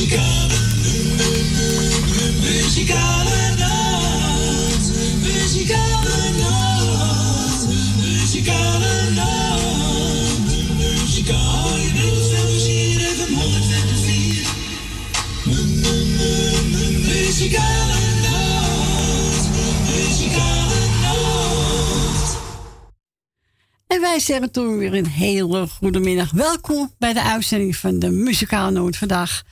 Muzikale, muzikale nacht. Muzikale nacht. Muzikale nacht. Muzikale nacht. Muzikale nacht. Muzikale. En wij zeggen toen weer een hele goede middag. Welkom bij de uitzending van de Muzikale Noot vandaag.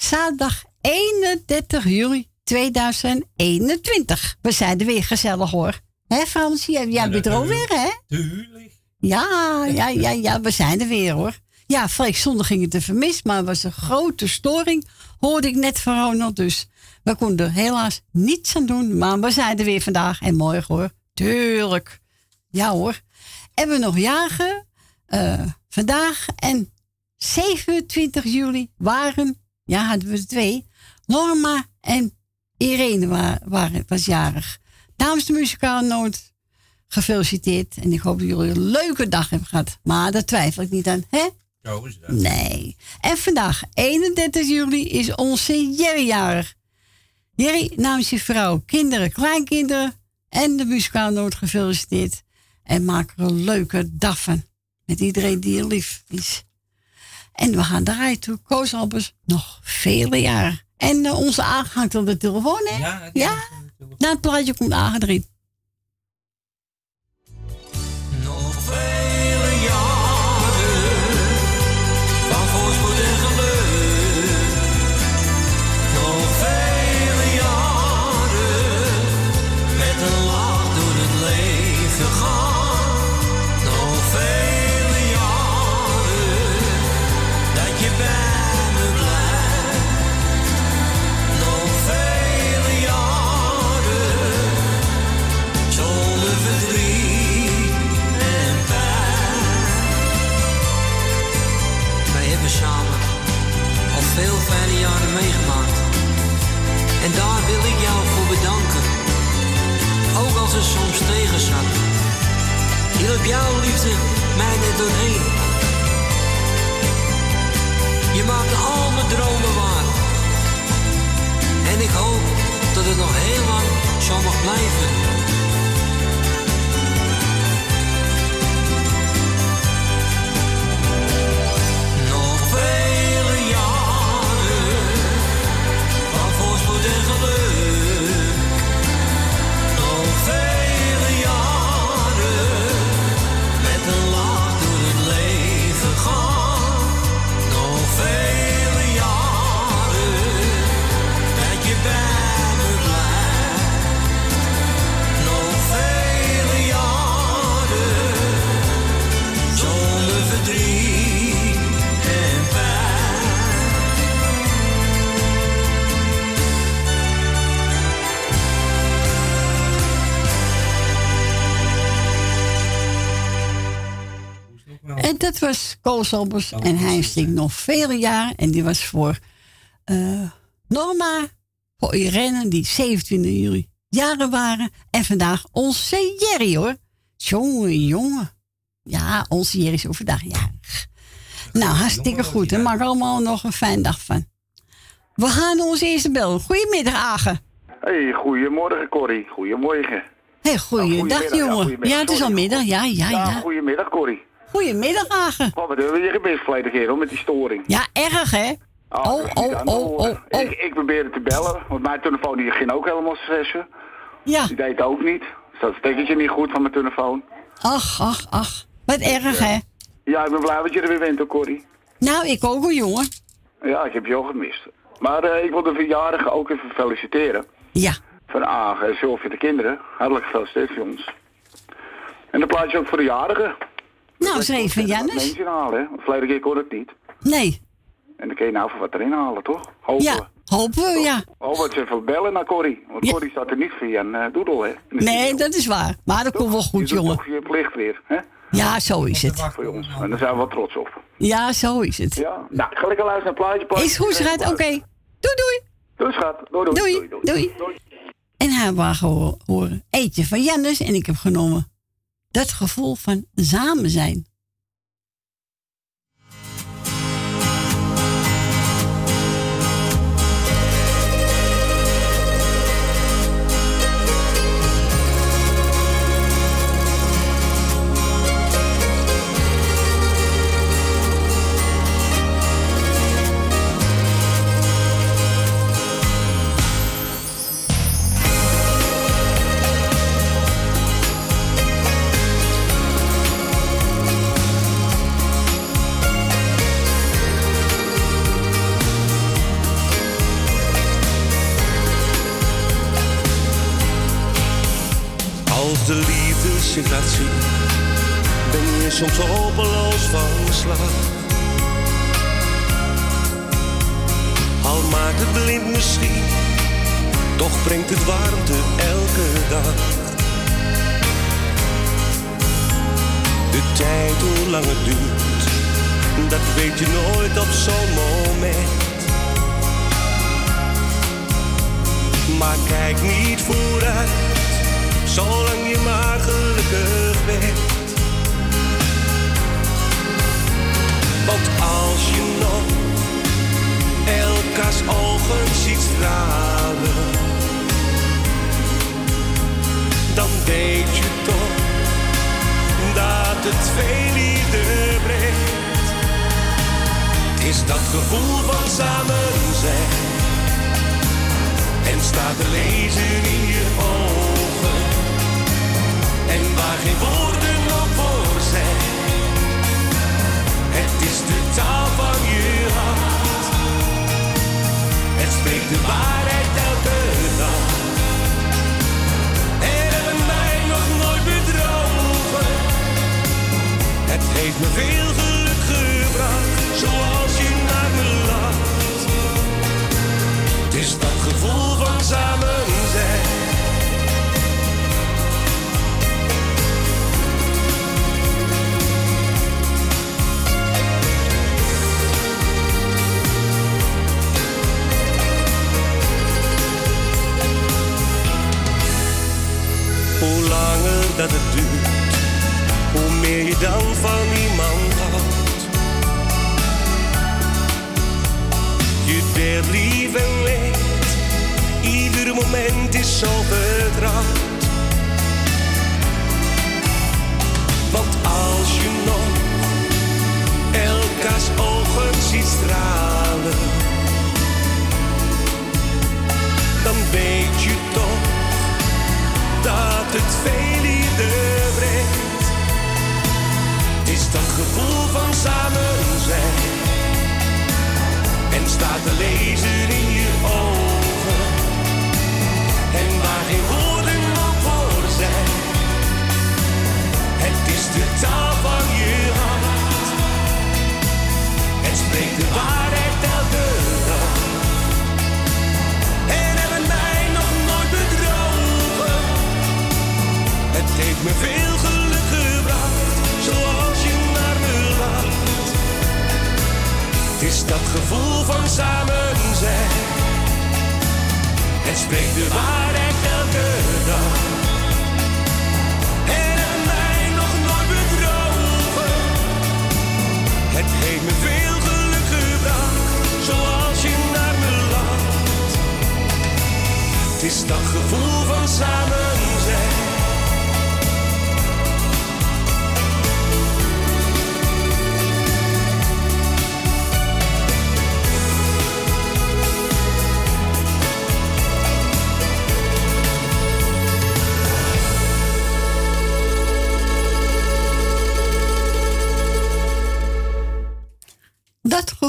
Zaterdag 31 juli 2021. We zijn er weer gezellig hoor. Hè Frans? Jij, jij bent er ook weer hè? Tuurlijk. Ja, ja, ja, ja, we zijn er weer hoor. Ja, Freek zondag ging het even mis, maar het was een grote storing. Hoorde ik net van Ronald, dus we konden er helaas niets aan doen. Maar we zijn er weer vandaag en morgen hoor. Tuurlijk. Ja hoor. En we nog jagen. eh, vandaag en 27 juli waren, ja hadden we er twee. Norma en Irene wa- waren, was jarig. Namens de muzikale noot gefeliciteerd. En ik hoop dat jullie een leuke dag hebben gehad. Maar daar twijfel ik niet aan, hè? Zo is dat. Nee. En vandaag, 31 juli, is onze Jerry jarig. Jerry, namens je vrouw, kinderen, kleinkinderen en de muzikale noot gefeliciteerd. En maak er een leuke dag van. Met iedereen die je lief is. En we gaan draaien toe. Koos Albers nog vele jaren. En eh, onze Aag hangt op de telefoon, hè? Ja. Na het plaatje komt Aag Het soms tegen zat. Hielp jouw liefde mij net doorheen. Je maakt al mijn dromen waar. En ik hoop dat het nog heel lang zo mag blijven. En dat was Koos Albers. En hij zingt nog vele jaren. En die was voor eh, Norma, voor Irene, die 27 juli jaren waren. En vandaag onze Jerry, hoor. Jongen, jongen. Ja, onze Jerry is ook vandaag jarig. Nou, hartstikke goed. En maak allemaal nog een fijne dag van. We gaan onze eerste bel. Goedemiddag, Agen. Hey, goedemorgen Corrie. Goedemorgen. Hey, goeiedag, goedemiddag, ja, jongen. goedemiddag. Ja, het is al middag. Ja, ja, Ja, ja. goedemiddag Corrie. Goedemiddag, Agen. Oh, wat hebben we hier gemist verleden keer hoor, met die storing. Ja, erg, hè? Ah, Oh, oh, oh, oh, oh. Ik, ik probeerde te bellen, want mijn telefoon die ging ook helemaal stressen. Ja. Die deed het ook niet. Dus dat stekketje niet goed van mijn telefoon. Ach, ach, ach. Wat erg, hè? Ja, ik ben blij dat je er weer bent hoor, Corrie. Nou, ik ook wel, jongen. Ja, ik heb je ook gemist. Maar eh, ik wil de verjarigen ook even feliciteren. Ja. Van Aag en Sylvia de kinderen. Hartelijk gefeliciteerd ons. En een plaatje ook voor de jarigen. Nou, even, Wat Jannes. mensen halen, hè. Want Verleden keer kon het niet. Nee. En dan kun je nou voor wat erin halen, toch? Hopen we. Ja, hopen we, ja. Oh, wat ze even bellen naar Corrie. Want Ja. Corrie staat er niet via een eh, doedel, hè? Nee, dat is waar. Maar dat komt wel Je goed, doet jongen. toch je plicht weer, hè? Ja, zo is het. Voor ons. En daar zijn we wel trots op. Ja, zo is het. Ja? Nou, ga lekker luisteren naar een plaatje. plaatje. Is goed, schat. Oké. Doei, doei. Doei, schat. Doei, doei. Doei, doei. En hij wou geho- horen. Eetje van Jannes. En ik heb genomen dat gevoel van samen zijn. Soms hopeloos van slag. Al maakt het blind misschien, toch brengt het warmte elke dag. De tijd, hoe lang het duurt, dat weet je nooit op zo'n moment. Maar kijk niet vooruit, zolang je maar gelukkig bent. Want als je nog elkaars ogen ziet stralen, dan weet je toch dat het veel liefde brengt. Is dat gevoel van samen zijn en staat te lezen in je ogen. En waar geen woorden nog voor zijn. Het is de taal van je hart. Het spreekt de waarheid elke dag. En hebben mij nog nooit bedrogen. Het heeft me veel geluk gebracht, zoals je naar me lacht. Het is dat gevoel van samen langer dat het duurt, hoe meer je dan van iemand houdt. Je deelt lief en leed, ieder moment is zo vertrouwd. Want als je nog elkaars ogen ziet stralen, dan weet je toch dat het veel liefde brengt. Is dat gevoel van samen zijn en staat te lezen in je ogen. En waar geen woorden nog voor zijn, het is de taal van je hart. Het spreekt de waarheid me veel geluk gebracht, zoals je naar me lacht. Het is dat gevoel van samen zijn. Het spreekt de waarheid elke dag. En mij nog nooit bedrogen. Het heeft me veel geluk gebracht, zoals je naar me lacht. Het is dat gevoel van samen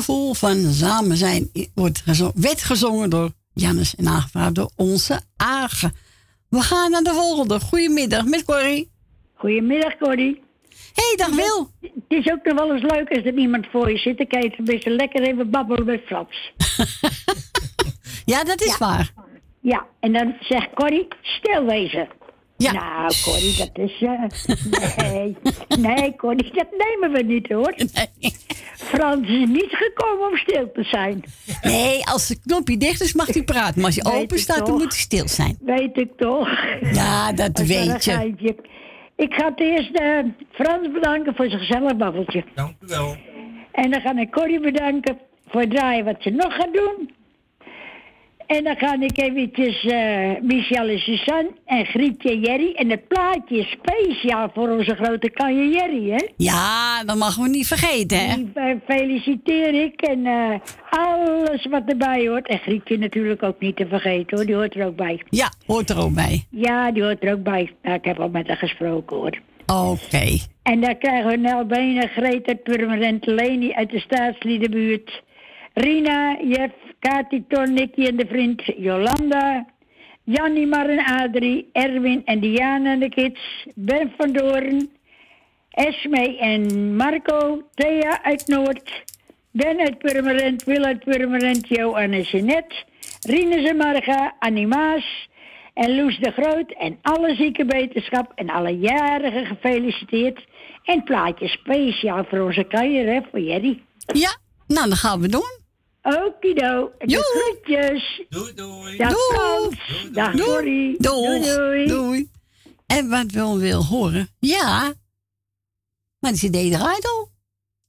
gevoel van samen zijn wordt gezo- werd gezongen door Jannes en aangevraagd door onze Agen. We gaan naar de volgende. Goedemiddag met Corrie. Goedemiddag, Corrie. hey, dag Wil. Het is ook nog wel eens leuk als er iemand voor je zit. Dan kan je een beetje lekker even babbelen met Frans. Ja, dat is waar. Ja, en dan zegt Corrie, stil wezen. Ja. Nou, Corrie, dat is... eh, nee, nee, Corrie, dat nemen we niet, hoor. Nee. Frans is niet gekomen om stil te zijn. Nee, als de knopje dicht is, mag hij praten. Maar als hij Weet open staat, dan moet hij stil zijn. Weet ik toch. Ja, dat weet je. geintje. Ik ga het eerst eh, Frans bedanken voor zijn gezellig babbeltje. Dank u wel. En dan ga ik Corrie bedanken voor het draaien wat ze nog gaat doen. En dan ga ik eventjes eh Michel en Suzanne en Grietje en Jerry. En het plaatje is speciaal voor onze grote kanje Jerry, hè? Ja, dat mogen we niet vergeten, hè? Die eh, feliciteer ik en eh, alles wat erbij hoort. En Grietje natuurlijk ook niet te vergeten, hoor. Die hoort er ook bij. Ja, hoort er ook bij. Ja, die hoort er ook bij. Nou, ik heb al met haar gesproken, hoor. Oké. En dan krijgen we Nel Benen, Greta Purmerend Leni uit de staatsliedenbuurt. Rina, Jeff, Kati Ton, Nicky en de vriend Jolanda. Jannie, Mar en Adrie, Erwin en Diana en de kids, Ben van Doorn, Esme en Marco, Thea uit Noord, Ben uit Purmerend, Wil uit Purmerend, Jo en Jeanette, Rinus en Marga, Annie en Loes de Groot en alle ziekenwetenschap en alle jarigen gefeliciteerd. En plaatje speciaal voor onze kanjer, hè, voor Jerry. Ja, nou, dan gaan we doen. Okido, Joe. groetjes. Doei, doei. Dag Doei. Frans, dag Doei. Corrie. Doei. doei. Doei. En wat wil wil horen? Ja. Maar die CD draait al.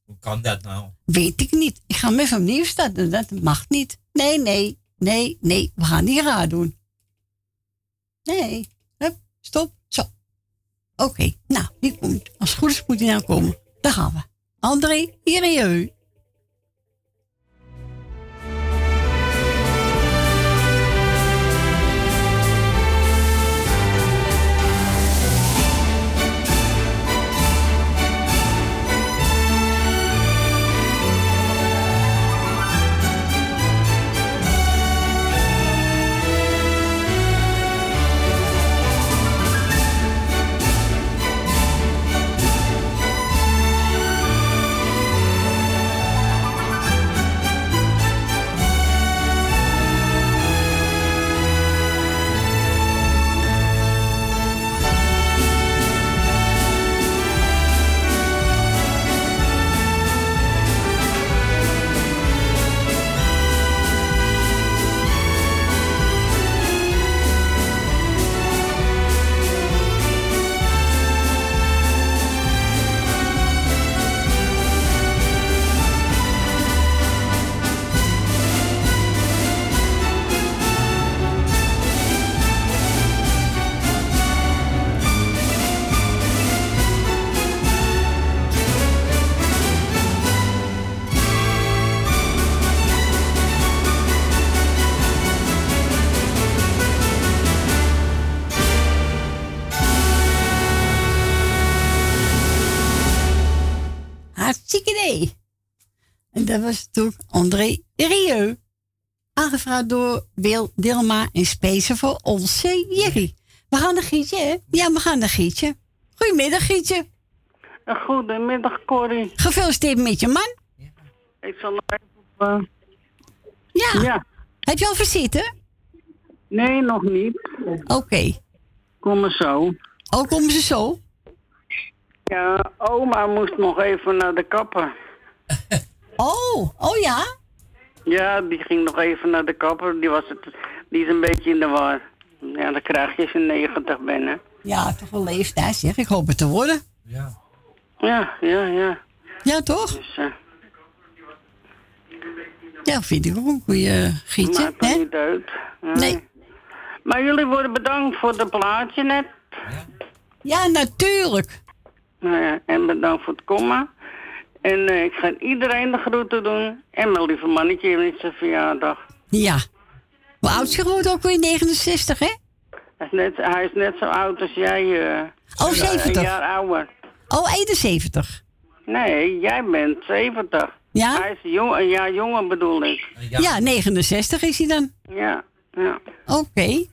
Hoe kan dat nou? Weet ik niet. Ik ga hem even opnieuw starten. Dat mag niet. Nee, nee, nee, nee. We gaan niet raar doen. Nee. Hup, stop. Zo. Oké. Nou, die komt. Als het goed is moet hij nou komen. Daar gaan we. André, hier en je. Dat was toen André Rieu. Aangevraagd door Wil Dilma en Spezen voor onze Jerry. We gaan naar Gietje, hè? Ja, we gaan naar Gietje. Goedemiddag, Gietje. Goedemiddag, Corrie. Gefeliciteerd met je man. Ik zal nog even eh, Ja. Ja. Heb je al verzitten? Nee, nog niet. Oké. Kom maar zo. Oh, komen ze zo? Ja, oma moest nog even naar de kapper. Oh, oh ja? Ja, die ging nog even naar de kapper. Die, was het, die is een beetje in de war. Ja, dan krijg je als je 90 bent, hè. Ja, toch wel leeftijd, zeg. Ik hoop het te worden. Ja. Ja, ja, ja. Ja, toch? Dus, eh Ja, vind ik ook een goede Gietje. maakt Hè? niet uit. Nee. Nee. Maar jullie worden bedankt voor de plaatje net. Ja, natuurlijk. Nou ja, en bedankt voor het komen. En eh, ik ga iedereen de groeten doen. En mijn lieve mannetje heeft zijn verjaardag. Ja. Hoe oud is je geworden ook weer? 69, hè? Hij is net, hij is net zo oud als jij. eh Oh, Een 70. jaar ouder. Oh, 71. Nee, jij bent 70. Ja? Hij is jong, een jaar jonger bedoel ik. Ja, 69 is hij dan. Ja, ja. Oké.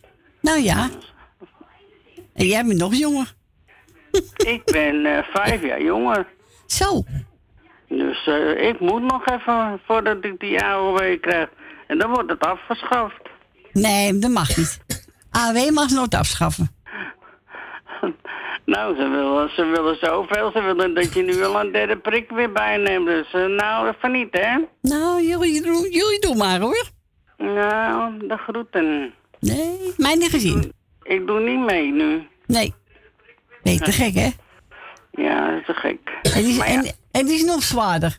Nou ja. En jij bent nog jonger. Ik ben eh, vijf jaar jonger. Zo. Dus eh, ik moet nog even voordat ik die AOW krijg. En dan wordt het afgeschaft. Nee, dat mag niet. AW mag nooit afschaffen. Nou, ze willen, ze willen zoveel. Ze willen dat je nu al een derde prik weer bijneemt. Dus eh, nou, even niet, hè? Nou, jullie, doen- jullie doen maar hoor. Nou, de groeten. Nee, mij niet gezien. Ik doe niet mee nu. Nee. Nee, te gek hè? Ja, dat is te gek. En die, is, Maar ja. en, en die is nog zwaarder.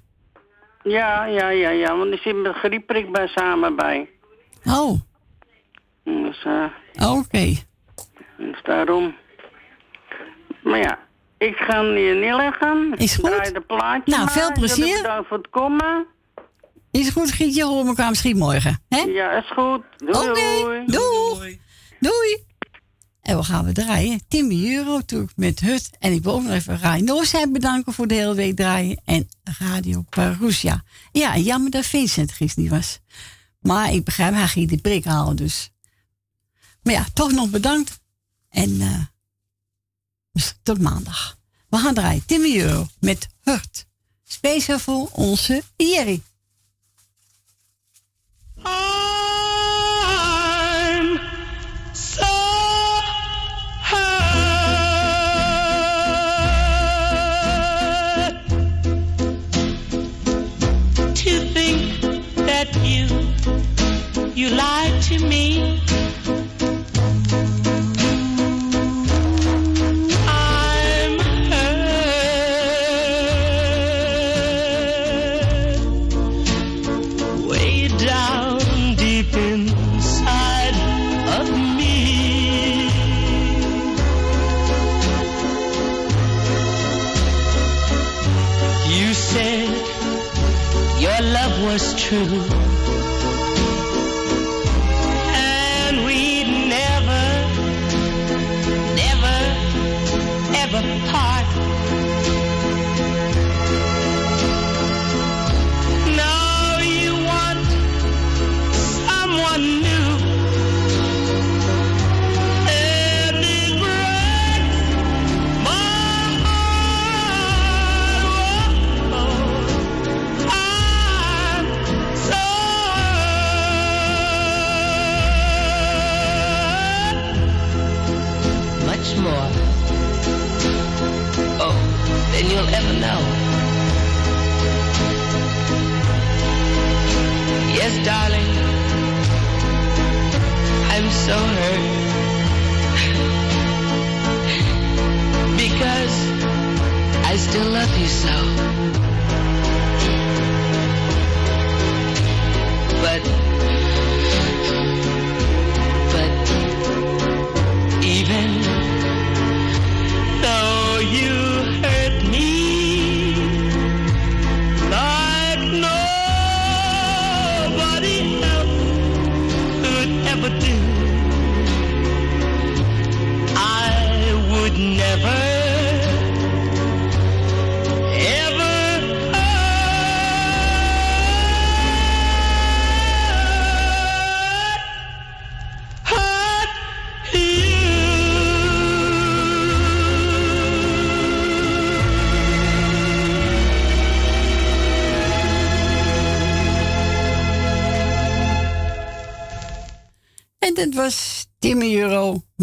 Ja, ja, ja, ja, want er zit met griepprik bij samen bij. Oh, Dus, eh, oké. dus daarom. Maar ja, ik ga hem hier neerleggen. Is goed. Draai de plaatje Nou, maar. veel plezier. Bedankt voor het komen. Is het goed, Gietje? Horen we elkaar misschien morgen. Hè? Ja, is goed. Doei. Doei. Doei. En we gaan we draaien. Timmy Euro natuurlijk met Hut. En ik wil ook nog even Rai Noorzijn bedanken voor de hele week draaien. En Radio Parousia. Ja, jammer dat Vincent gisteren niet was. Maar ik begrijp, hij ging die prik halen dus. Maar ja, toch nog bedankt. En eh, dus tot maandag. We gaan draaien. Timmy Euro met Hurt. Speciaal voor onze Jerry. I'm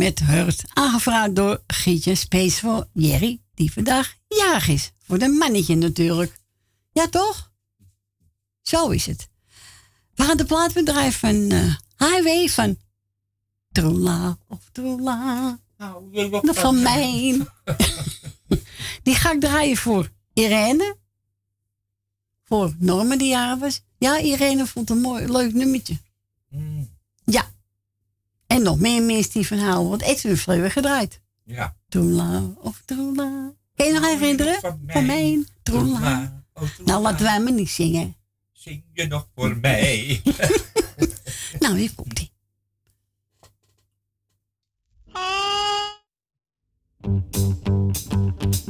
met Hurt. Aangevraagd door Gietje Space voor Jerry, die vandaag jarig is. Voor de mannetje natuurlijk. Ja, toch? Zo is het. We gaan de plaatbedrijf van eh, Highway van Troela of Troela. Nog van mij. die ga ik draaien voor Irene. Voor Norma die was. Ja, Irene vond een mooi, leuk nummertje. Ja. En nog meer mensen die houden. Want Edwin heeft weer gedraaid. Ja. Troela of Troela. Kun je nog herinneren? Van mij. Van mij. Troela. Troela, oh. Nou, laten wij maar niet zingen. Zing je nog voor mij? Nou, hier komt ie.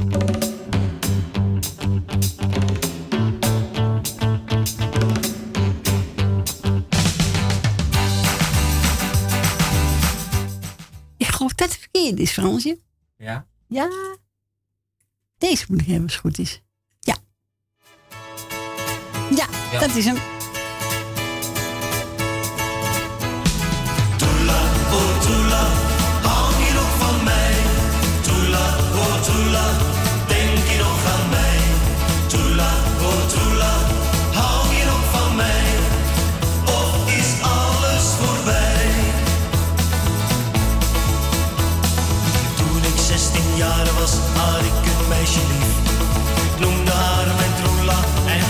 Ik verkeerd is, Fransje. Ja? Ja. Deze moet ik hebben als het goed is. Ja. Ja, Ja. dat is hem.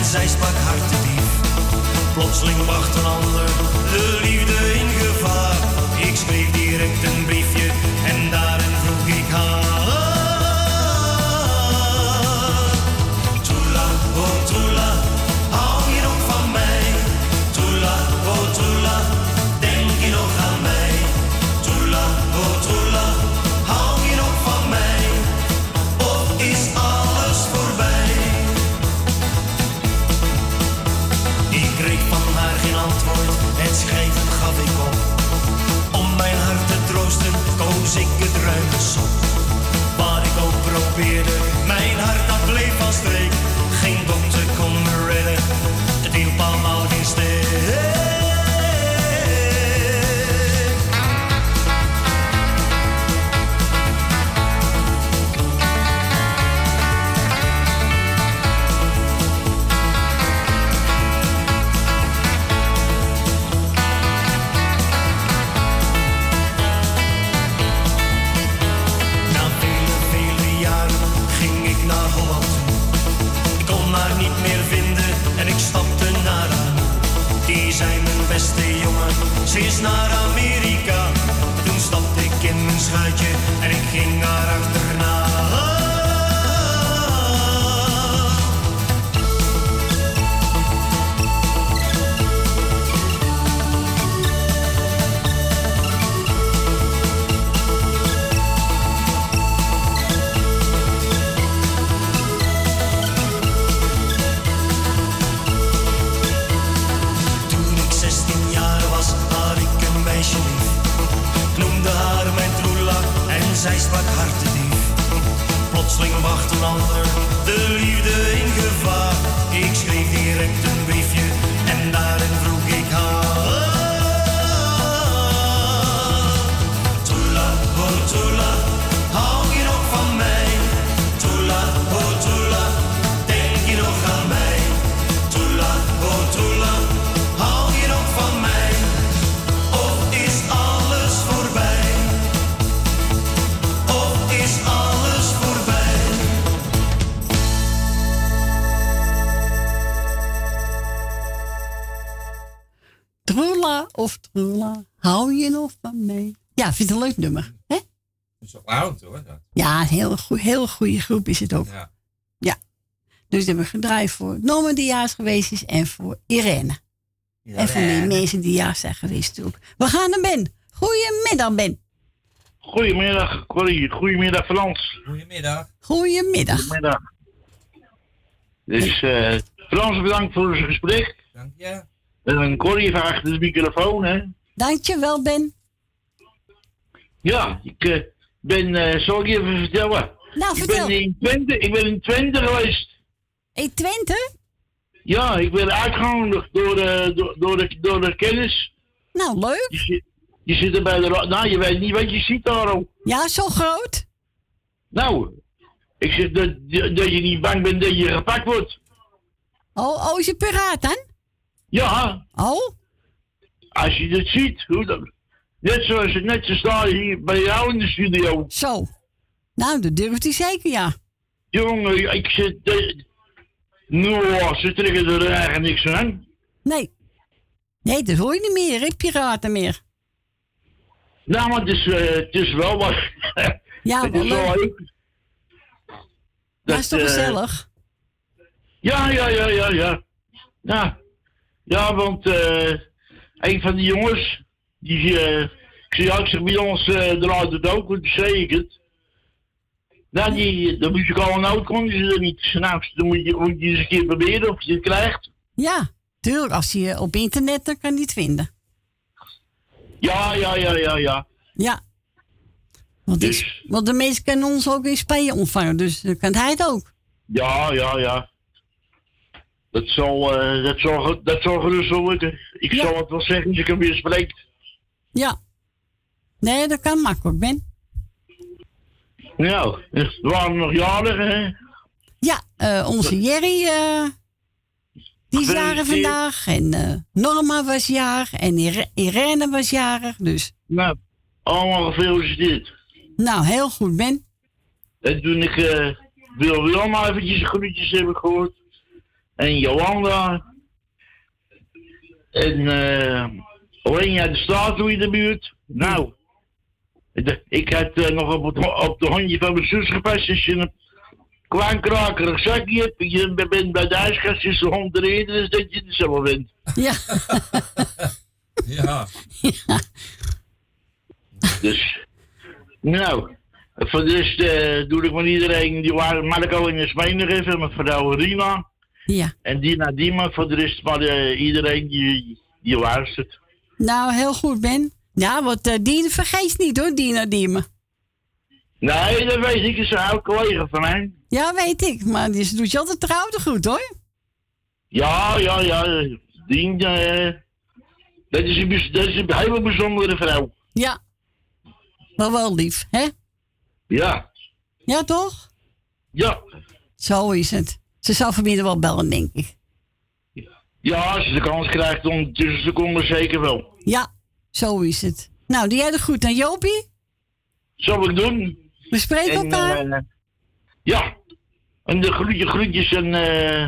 Zij sprak hartedief. Plotseling bracht een ander de liefde is naar Amerika. Toen stapte ik in mijn schuitje en ik ging haar een heel, goe- heel goede groep is het ook. Ja. Dus hebben we gedraaid voor Norman die jaars geweest is en voor Irene. En voor de mensen die jaars zijn geweest ook. We gaan naar Ben. Goedemiddag Ben. Goedemiddag, Corrie. Goedemiddag, Frans. Goedemiddag. Goedemiddag. Goedemiddag. Dus, eh Frans, bedankt voor het gesprek. Dank je. En Corrie achter de microfoon, hè. Dankjewel Ben. Ja, ik eh, ben, eh, zal ik je even vertellen? Nou, ik vertel. Ben in Twente, ik ben in Twente geweest. In Twente? Ja, ik ben uitgenodigd door, door, door, de, door de kennis. Nou, leuk. Je zit, je zit er bij de... Nou, je weet niet wat je ziet daar. Ja, zo groot. Nou, ik zeg dat, dat je niet bang bent dat je gepakt wordt. Oh, oh, is je piraat dan? Ja, Oh, als je dit ziet, hoe dat, net zoals het net zo staat hier bij jou in de studio. zo. Nou, dat durft hij zeker, ja. Jongen, ik zit. eh, Nou, ze trekken er eigenlijk niks aan. Nee. Nee, dat hoor je niet meer, hè, piraten meer. Nou, maar het is, eh, het is wel wat. Ja, het wel is wel leuk. Dat is toch eh, gezellig? Ja, ja, ja, ja, ja. Ja, ja want eh een van die jongens, die. eh ik zie ook bij ons uh, eruit het ook, want zei ik het. Nou, die, de muzikale noot konden ze er niet. Nou, dan moet je, moet je eens een keer proberen of je het krijgt. Ja, tuurlijk. Als je op internet, dan kan je het vinden. Ja, ja, ja, ja, ja. Ja. Want, Dus- want de mensen kunnen ons ook in Spanje ontvangen, dus dan kan hij het ook. Ja, ja, ja. Dat zal, eh, dat zal, dat zal gerust wel lukken. Ik Ja. zal het wel zeggen als ik hem weer spreek. Ja. Nee, dat kan makkelijk, Ben. Nou, er waren nog jarigen, hè? Ja, eh, onze Jerry, eh, die is jarig Gefeliciteerd. vandaag. En eh, Norma was jarig. En Ire- Irene was jarig. Dus, Nou, allemaal gefeliciteerd. nou, heel goed, Ben. En toen ik eh wil Wilma eventjes groetjes hebben gehoord. En Jolanda. En eh alleen uit de statue in de buurt. Nou, de- ik had eh, nog op, het, op de hondje van mijn zus gepast. Als je een klein krakerig zakje hebt, je bent bij de ijskast, is de hond dus dat je er zelf bent. Ja. Ja. Dus, nou, voor de rest eh, doe ik met iedereen, die waren Marco en Ismeen nog even, met vrouw Rina. Ja. En Dina Dima, voor de rest maar eh, iedereen die, die luistert. Nou, heel goed, Ben. Ja, want eh die vergeet niet hoor, Dina Diemen. Nee, dat weet ik, is een oud collega van mij. Ja, weet ik. Maar die doet je altijd trouw te goed hoor. Ja, ja, ja, die, eh, dat, is een, dat is een hele bijzondere vrouw. Ja. Maar wel lief, hè? Ja, Ja, toch? ja. Zo is het. Ze zou vanmiddag wel bellen, denk ik. Ja, als je de kans krijgt om tussen seconden zeker wel. Ja, zo is het. Nou, doe jij de goed aan Jopie? Zal ik doen. We spreken En, elkaar. eh, ja. En de groetje, groetjes aan, eh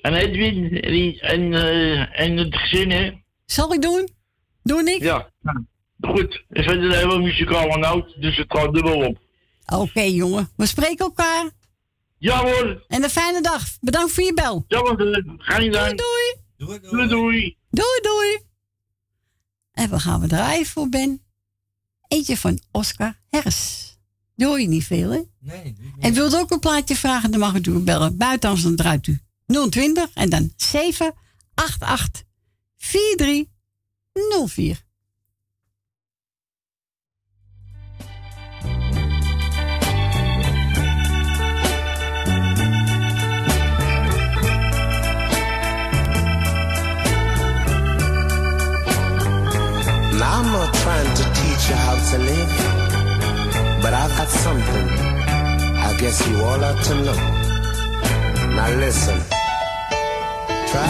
aan Edwin en, en, eh, en het gezin, hè. Zal ik doen? Doe ik? Ja. Goed. Ik vind het helemaal muzikaal noot, dus het gaat dubbel op. Oké, jongen. We spreken elkaar. Ja hoor. En een fijne dag. Bedankt voor je bel. Ja, want uh, ga je Doei, doei. Doei, doei. Doei, doei. Doei, En we gaan we draaien voor Ben. Eentje van Oscar Hers. Hoor je niet veel, hè? Nee, niet En wilt ook een plaatje vragen, dan mag u doen bellen. Buitenlands dan draait u 020 en dan 788 4304. You how to live, but I've got something I guess you all ought to know. Now listen, try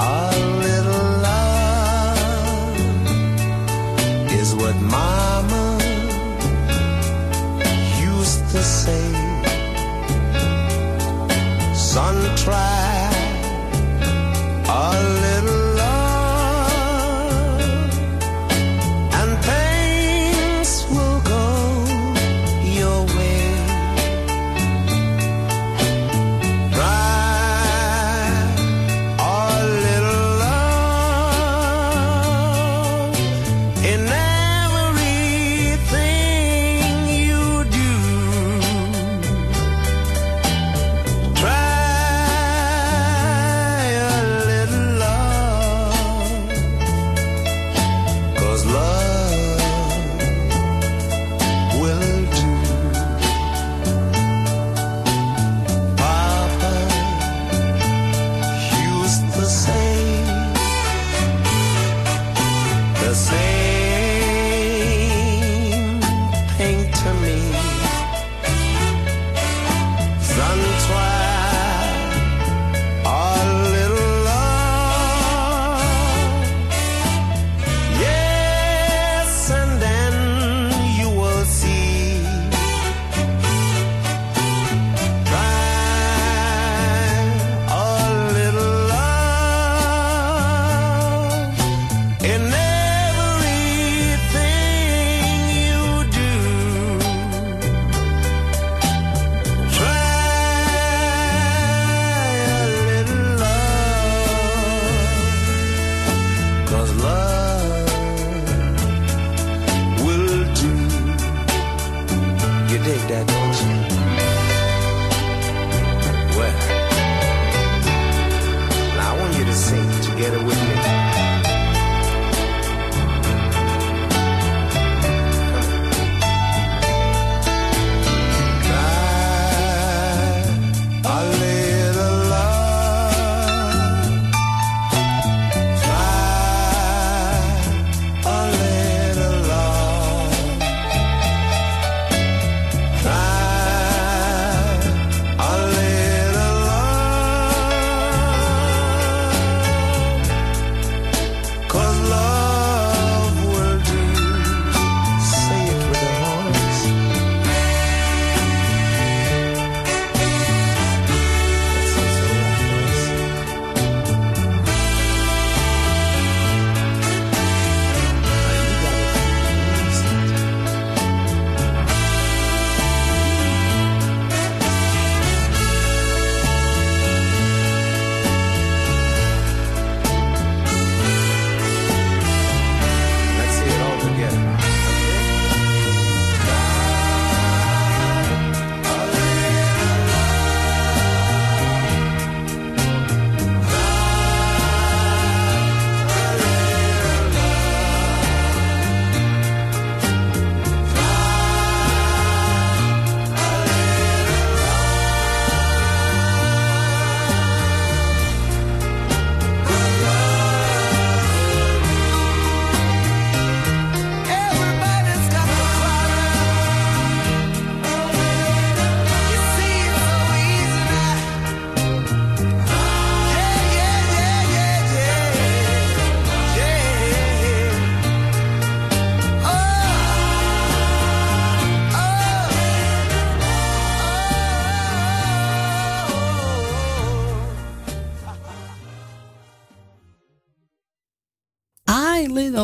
a little love is what mama used to say.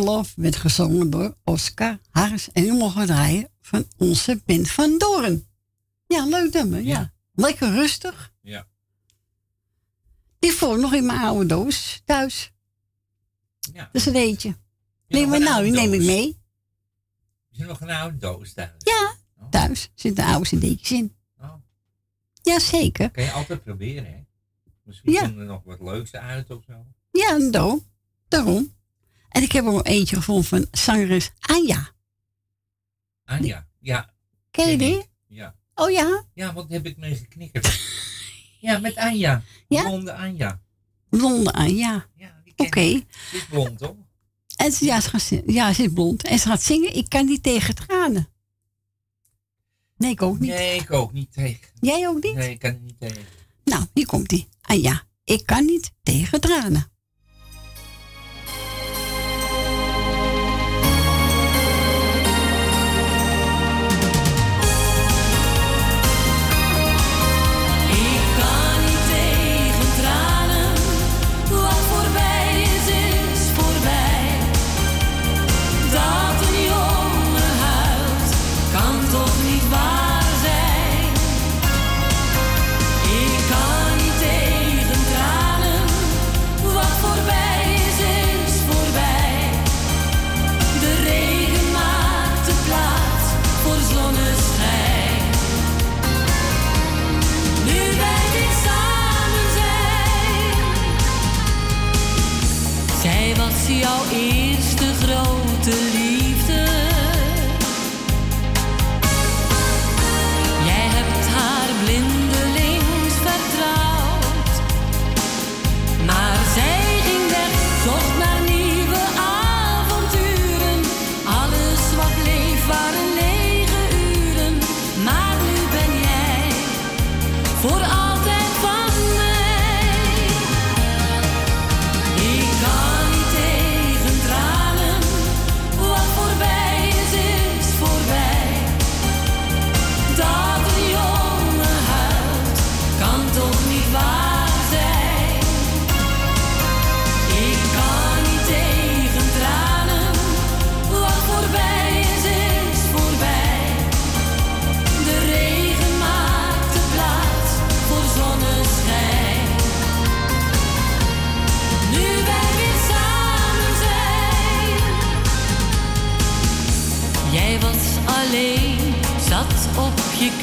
Love werd gezongen door Oscar Harris. En u mogen draaien van onze band van Doorn. Ja, leuk nummer, ja. Lekker rustig. Ja. Die voor nog in mijn oude doos thuis. Ja. Dat is een eentje. Neem maar een nou, die neem ik mee. Is er nog een oude doos thuis? Ja, thuis zitten oude cd'tjes in. Oh. Jazeker. Kan je altijd proberen, hè? Misschien Ja. er nog wat leuks uit of zo. Ja, daarom. daarom. En ik heb er eentje gevonden van zangeres Anja. Anja, ja. Ken je die? Ja. Oh ja? Ja, wat heb ik mee geknikkerd? ja, met Anja. Ja? Blonde Anja. Blonde Anja. Oké. Ze is blond, toch? En ze, ja, ze, gaat, ja, ze is blond. En ze gaat zingen, ik kan niet tegen tranen. Nee, ik ook niet. Nee, ik ook niet tegen. Jij ook niet? Nee, ik kan niet tegen. Nou, hier komt die. Anja, ik kan niet tegen tranen.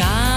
Op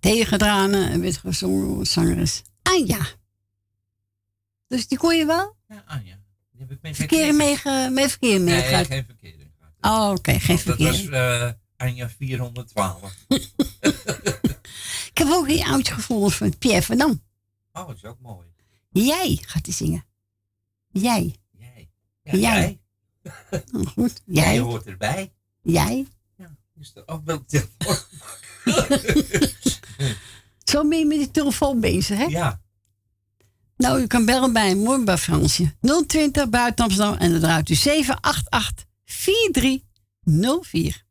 Tegen tranen. En werd gezongen door zangeres Anja. Dus die kon je wel? Ja, Anja. Die heb ik mee Verkeer mee, mee verkeer mee Nee, geen verkeer. Oh, oké, geen Dat verkeer. was eh Anja 412. Ik heb ook een oudje gevonden van Pierre van Dam. Oh, dat is ook mooi. Jij gaat die zingen. Jij. Ja, Jij. jij. Oh, goed. Jij Jij. hoort erbij. Jij. Is er ook wel telefoon? Zo ben je met die telefoon bezig, hè? Ja. Nou, u kan bellen bij een mooi bij Fransje. 020 buiten Amsterdam en dan draait u 788 4304.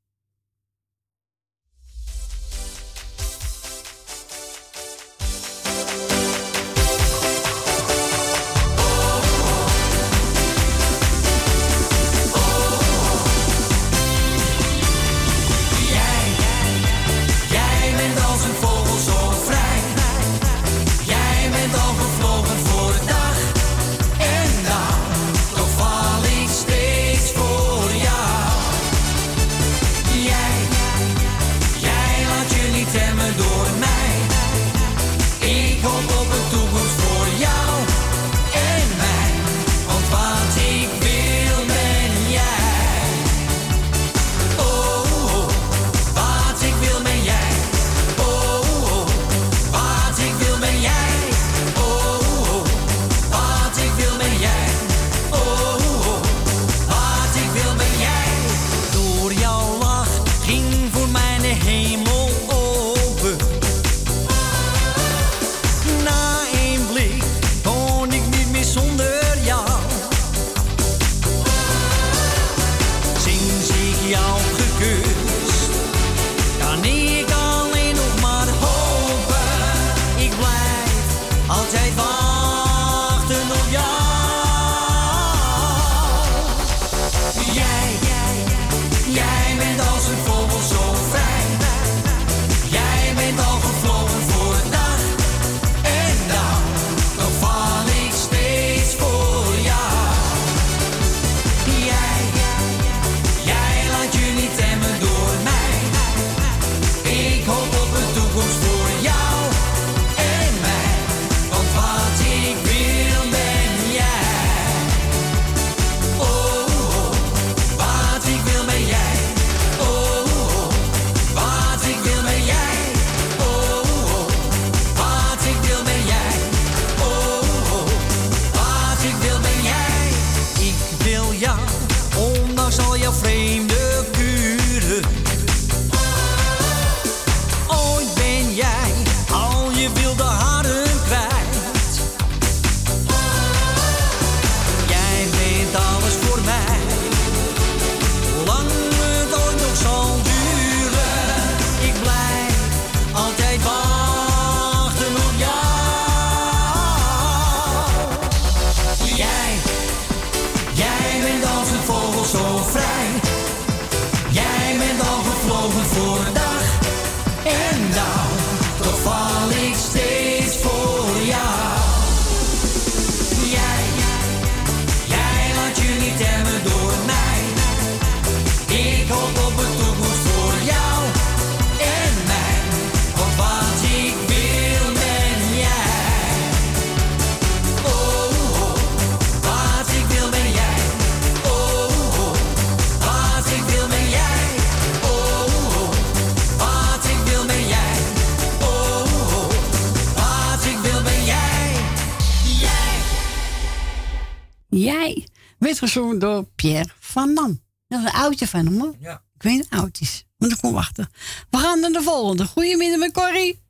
Gezongen door Pierre van Dam. Dat is een oudje van hem hoor. Ja. Ik weet niet hoe oud is. Maar ik kom wachten. We gaan naar de volgende. Goedemiddag met Corrie.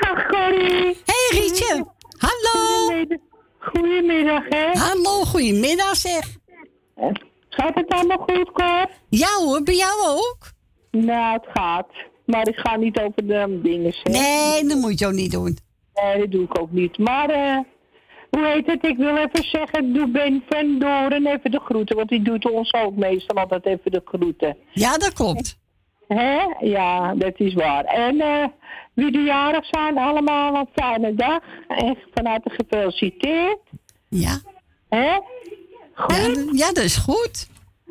Dag Corrie. Hey Rietje. Hallo. Goedemiddag hè. Hallo, goedemiddag zeg. Gaat het allemaal goed Cor? Ja hoor, bij jou ook? Nou, het gaat. Maar ik ga niet over de dingen zeggen. Nee, dat moet je ook niet doen. Nee, dat doe ik ook niet. Maar, eh, hoe heet het? Ik wil even zeggen, doe Ben van Doren even de groeten. Want die doet ons ook meestal altijd even de groeten. Ja, dat klopt. Hè? Ja, dat is waar. En eh, wie de jarig zijn, allemaal een fijne dag. En van harte gefeliciteerd. Ja. Hè? Ja, d- ja, dat is goed.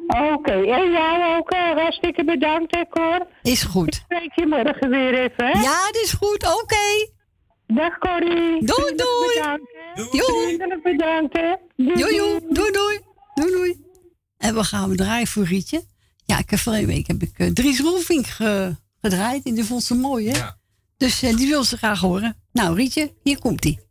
Oké, en jou ook uh, hartstikke bedankt, hè, Cor. Is goed. Spreek je morgen weer even, hè? Ja, dat is goed. Oké. Dag, Corrie. Doei, doei. Doei. Bedankt, hè. Doei, Doei, doei. Doei, doei. En we gaan we draaien voor Rietje. Ja, ik heb vorige week heb ik eh, Dries Roelvink ge- gedraaid. En die vond ze mooi, hè? Dus eh, die wil ze graag horen. Nou, Rietje, hier komt-ie. Love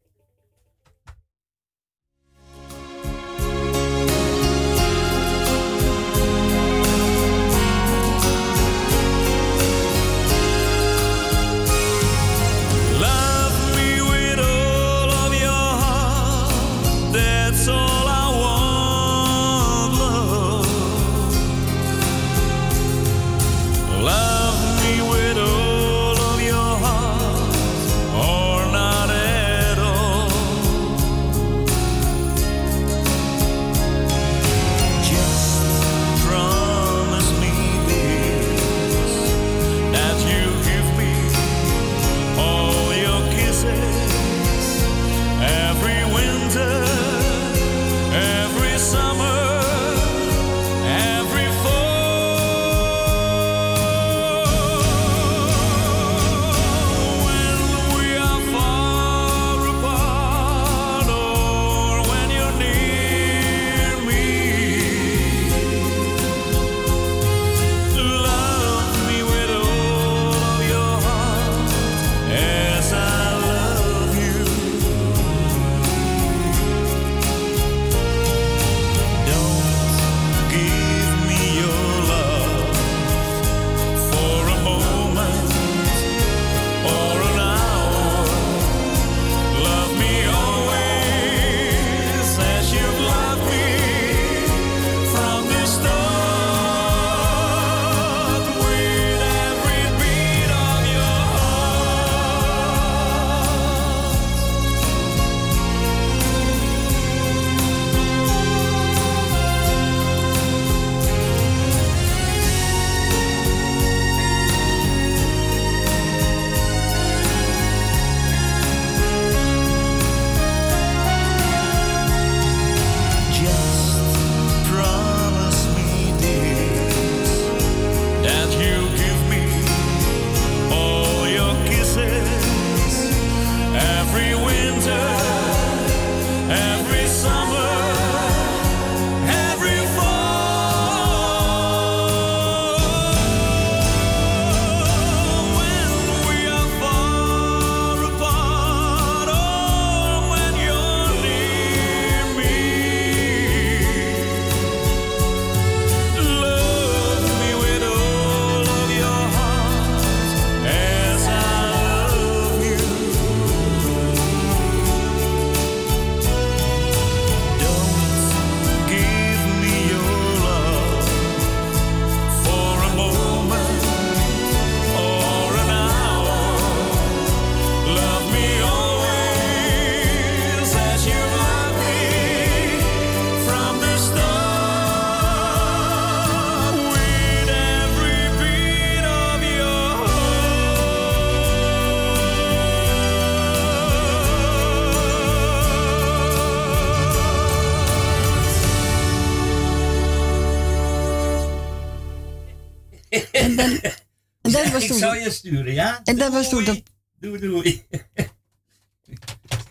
sturen, ja? En dat was toen... De, Doei, doei.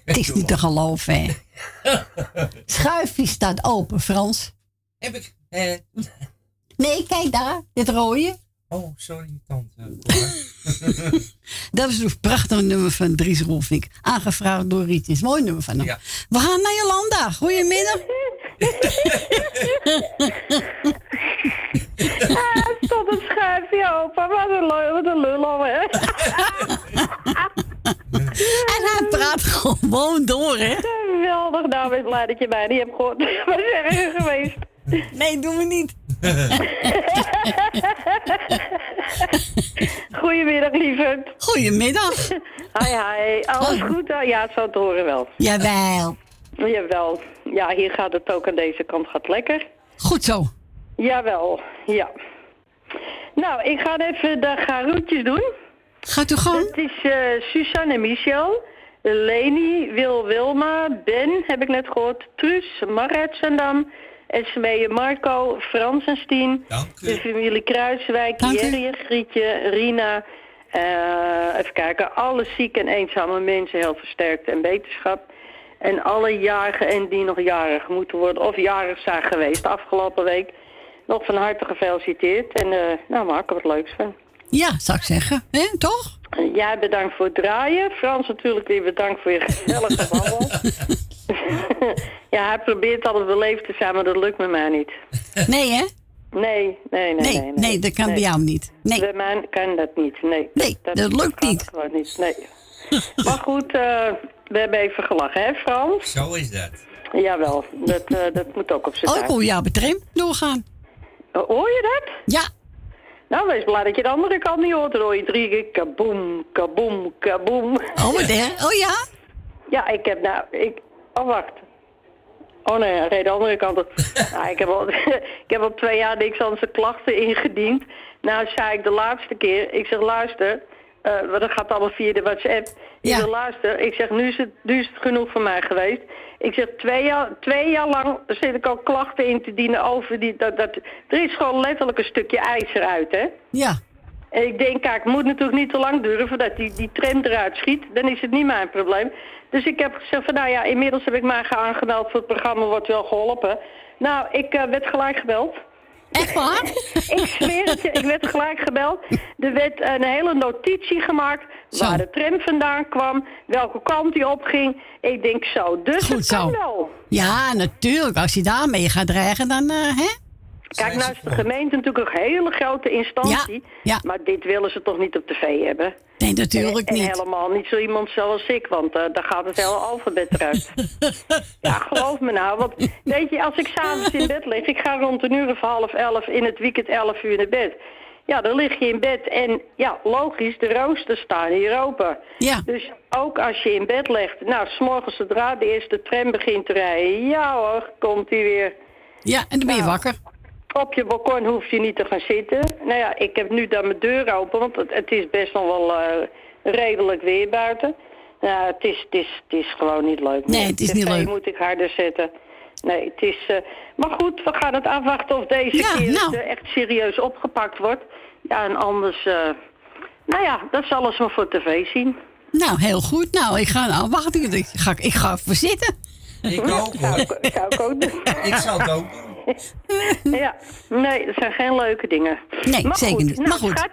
het is niet te geloven, hè. Schuifje staat open, Frans. Heb ik... Eh, Nee, kijk daar. Dit rode. oh, sorry, tante. Dat was een prachtig nummer van Dries Rolfink. Aangevraagd door Rietjes. Mooi nummer van hem. Ja. We gaan naar Jolanda. Goedemiddag. Ah, het stond een schuifje open. Wat een, wat een lul, hè? En hij praat gewoon door, hè? Geweldig. Nou, ik ben blij dat je mij niet hebt gehoord. Waar zijn we geweest? Nee, doen we niet. Goedemiddag, lieverd. Goedemiddag. Hi, hi. Alles goed? hè? Ja, het zou het horen wel. Jawel. Jawel. Ja, hier gaat het ook aan deze kant gaat lekker. Goed zo. Jawel, ja. Nou, ik ga even de garoetjes doen. Gaat u gewoon? Het is eh, Suzanne en Michel, Leni, Wil Wilma, Ben, heb ik net gehoord, Truus, Marit Zandam, Esmee Marco, Frans en Stien, de familie Kruiswijk. Jerry, Grietje, Rina, eh, even kijken, alle zieke en eenzame mensen heel versterkt en beterschap. En alle jarigen en die nog jarig moeten worden of jarig zijn geweest de afgelopen week. Nog van harte gefeliciteerd. En eh nou, maak er wat leuks van. Ja, zou ik zeggen. hè? toch? En Jij bedankt voor het draaien. Frans natuurlijk weer bedankt voor je gezellige babbel. ja, hij probeert altijd beleefd te zijn, maar dat lukt met mij niet. Nee, hè? Nee, nee, nee. Nee, nee, nee, dat kan bij jou niet. Nee. Bij mij kan dat niet, nee. Nee, dat lukt gaat niet. gewoon niet, nee. maar goed, eh, we hebben even gelachen, hè Frans? Zo is dat. Jawel, dat, eh, dat moet ook op zijn Oh, jou betrim doorgaan. Oh, Hoor je dat? Ja. Nou, wees blij dat je de andere kant niet hoort. Dan hoor je drie keer kaboom, kaboom, kaboom. Oh, wat hè? Oh ja? Ja, ik heb nou... Ik, oh, wacht. Oh nee, hij reed de andere kant op. nou, ik, heb al, ik heb al twee jaar niks aan zijn klachten ingediend. Nou, zei ik de laatste keer... Ik zeg, luister... eh, want dat gaat allemaal via de WhatsApp. Ik Ja. zeg, luister, ik zeg, nu is, het, nu is het genoeg voor mij geweest. Ik zeg, twee jaar, twee jaar lang zit ik al klachten in te dienen over die... Dat, dat, er is gewoon letterlijk een stukje ijzer uit, hè? Ja. En ik denk, kijk, het moet natuurlijk niet te lang duren voordat die, die tram eruit schiet. Dan is het niet mijn probleem. Dus ik heb gezegd van, nou ja, inmiddels heb ik mij aangemeld voor het programma Wordt Wel Geholpen. Nou, ik eh, werd gelijk gebeld. Echt waar? ik zweer het je, ik werd gelijk gebeld. Er werd een hele notitie gemaakt waar de tram vandaan kwam, welke kant die opging. Ik denk zo, dus Goed het zo. kan wel. Ja, natuurlijk. Als je daarmee gaat dreigen, dan, eh, hè? Kijk, nou is de gemeente natuurlijk een hele grote instantie. Maar dit willen ze toch niet op tv hebben? Nee, natuurlijk en, en niet. helemaal niet zo iemand zoals ik, want eh, daar gaat het hele alfabet eruit. ja, geloof me nou. Want weet je, als ik s'avonds in bed lig, ik ga rond een uur of half elf in het weekend elf uur naar bed. Ja, dan lig je in bed en ja, logisch, de roosters staan hier open. Ja. Dus ook als je in bed ligt, nou, s'morgens zodra de eerste tram begint te rijden, ja hoor, komt hij weer. Ja, en dan ben je Nou, wakker. Op je balkon hoef je niet te gaan zitten. Nou ja, ik heb nu dan mijn deur open, want het, het is best nog wel eh, redelijk weer buiten. Nou, het is, het, is, het is gewoon niet leuk. Nee, het is niet TV leuk. moet ik harder zetten. Nee, het is... eh, maar goed, we gaan het afwachten of deze Ja, keer nou. het, eh, echt serieus opgepakt wordt. Ja, en anders... eh, nou ja, dat zal alles maar voor tv zien. Nou, heel goed. Nou, ik ga nou wachten. Ik ga, ik ga even zitten. Ik ook Zou ik, zou ik ook doen. Ik zal het ook doen. ja, nee, dat zijn geen leuke dingen. Nee, maar zeker goed, niet. Nou, Maar goed. Schat,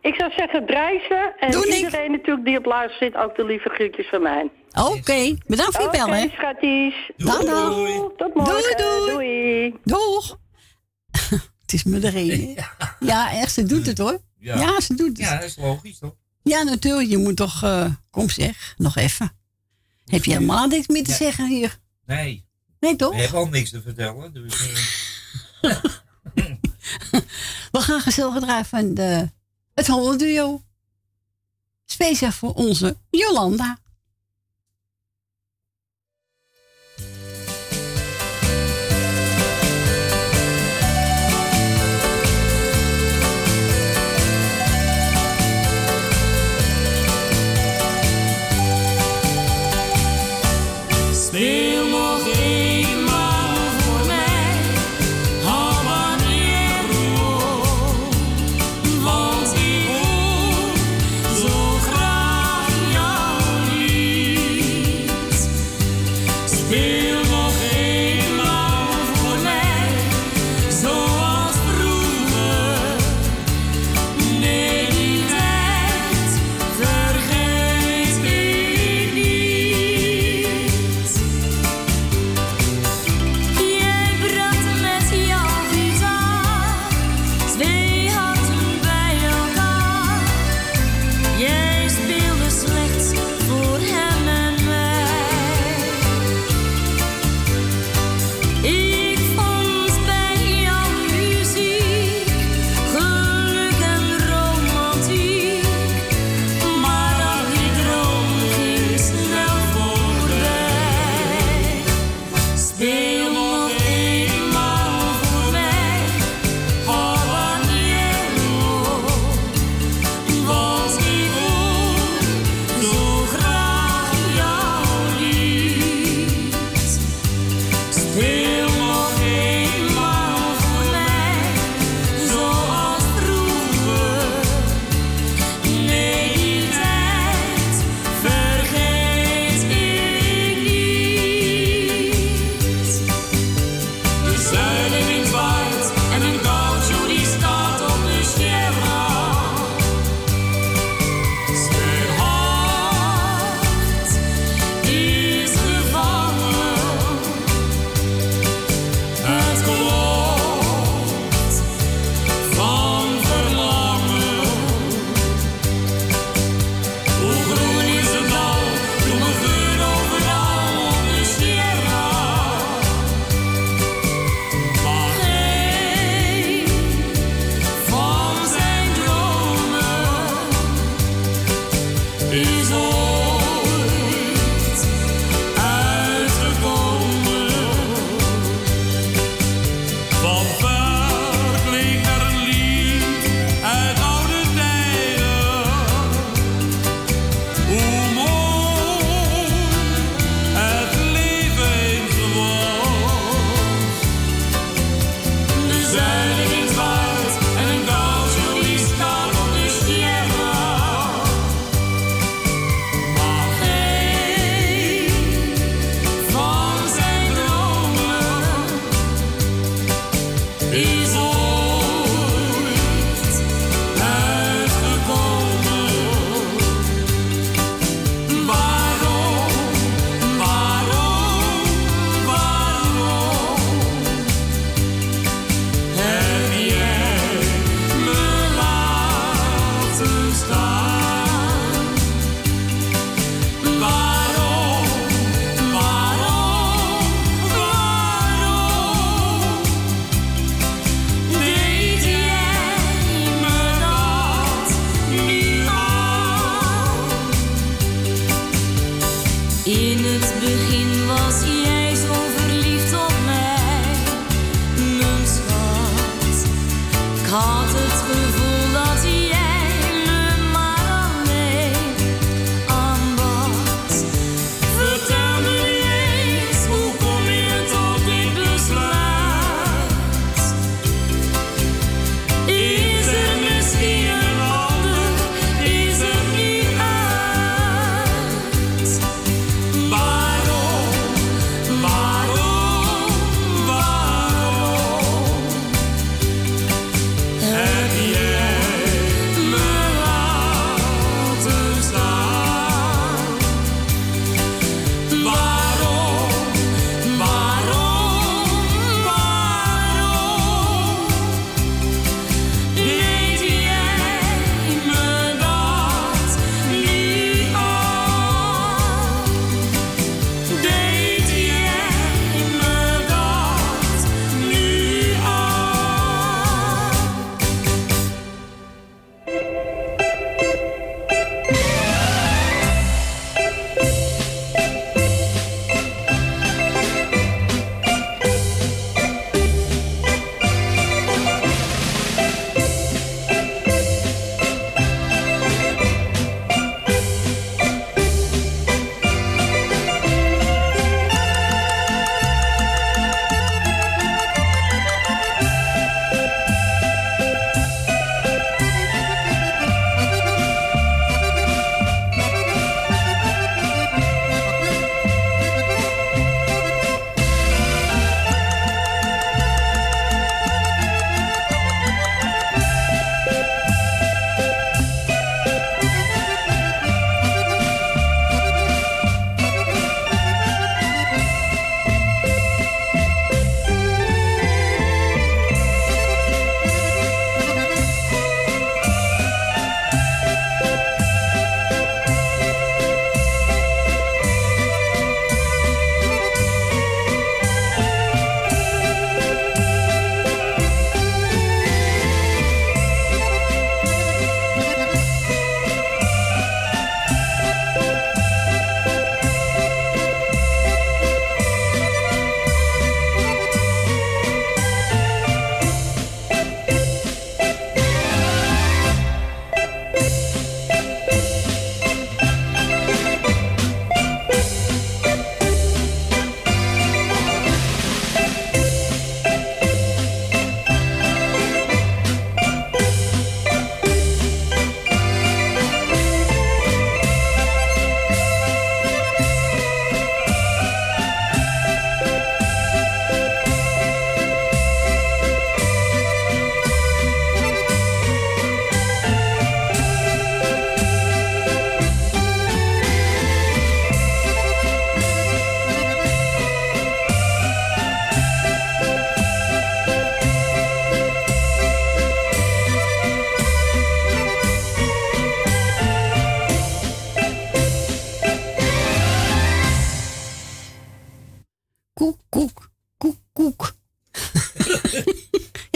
ik zou zeggen, drijven. En Doe ik. iedereen natuurlijk die op luister zit, ook de lieve groetjes van mij. Oké, bedankt voor je bel, hè. Schatjes. Dag, dag. Tot morgen. Doei, doei. Doei. Doeg. het is me de reden. Ja, echt, ze doet het hoor. Ja. Ja, ze doet het. Ja, dat is logisch toch? Ja, natuurlijk. Je moet toch... eh, kom zeg, nog even. Heb je helemaal niks meer te Ja. zeggen hier? Nee. Nee, toch? We hebben al niks te vertellen. Dus, eh, We gaan gezellig draaien van de, het Holland Duo. Speciaal voor onze Jolanda.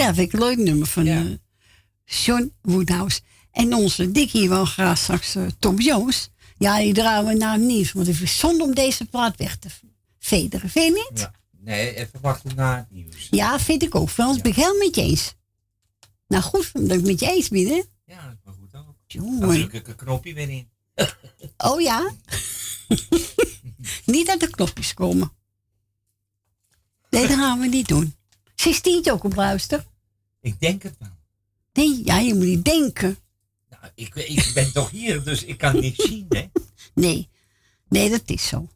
Ja, vind ik een leuk nummer van eh, John Woodhouse. En onze Dikkie wil graag straks eh, Tom Jones. Ja, die draaien we naar nieuws. Want het is zonde om deze plaat weg te vederen. Vind je niet? Ja. Nee, even wachten naar het nieuws. Ja, vind ik ook. Frans, ben ik helemaal met je eens. Nou goed, dat ik met je eens ben, hè? Ja, dat is maar goed ook. Jongen. Dan druk ik een knopje weer in. Oh ja? niet dat de knopjes komen. Nee, dat gaan we niet doen. Zit Tientje ook op luister? Ik denk het wel. Nee, ja, je moet niet denken. Nou, ik, ik ben toch hier, dus ik kan niet zien, hè? Nee, nee, dat is zo.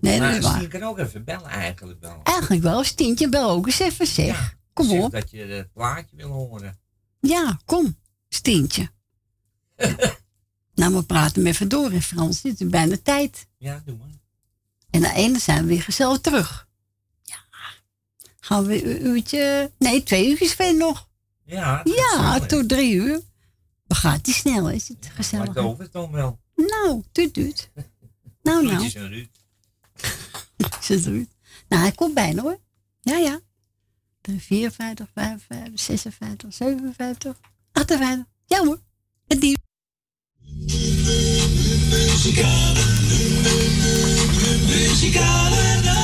Nee, dat is waar. Stien kan ook even bellen eigenlijk wel. Eigenlijk wel, Stientje, bel ook eens even, zeg. kom Zeg op. dat je het plaatje wil horen. Ja, kom, Stientje. nou, we praten even door in Frans. Het is bijna tijd. Ja, doe maar. En na ene zijn we weer gezellig terug. Gaan we een uurtje... Nee, twee uurtjes verder nog. Ja, het Ja, snel, tot drie uur. We gaan die snel, is het gezellig. Maar het over dan wel. Nou, tuut, tuut. Nou, nou. Groetjes aan Ruud. Ze doet. Nou, hij komt bijna hoor. Ja, ja. 54, 55, 56, 57, 58. Ja hoor. Het diep. Muzikale nacht,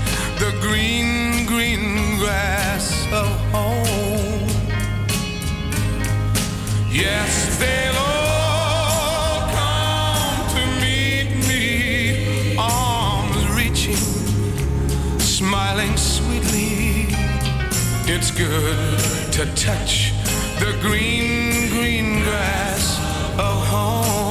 green, green grass of home. Yes, they'll all come to meet me, arms reaching, smiling sweetly. It's good to touch the green, green grass of home.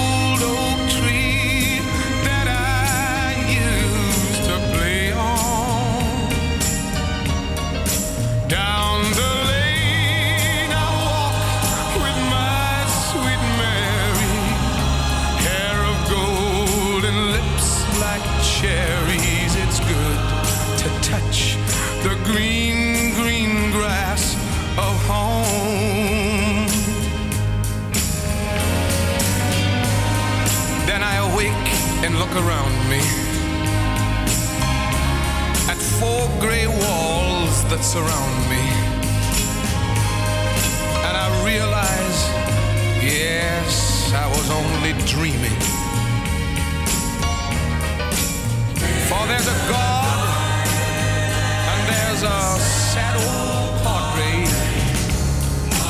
around me at four gray walls that surround me. And I realize, yes, I was only dreaming. For there's a God and there's a sad old portrait.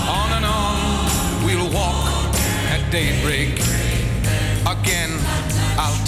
On and on we'll walk at daybreak.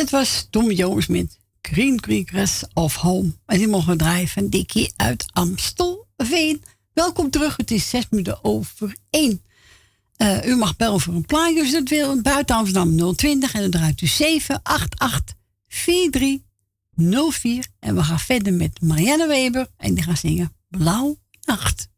dat was Tom Jones met Green Grass of Home. En die mogen draaien van uit Amstelveen. Welkom terug, het is zes minuten over één. Eh, u mag bellen voor een plaatje als u dat wil. Buiten Amsterdam 020 en dan draait u 788 4304. En we gaan verder met Marianne Weber en die gaat zingen Blauw Nacht.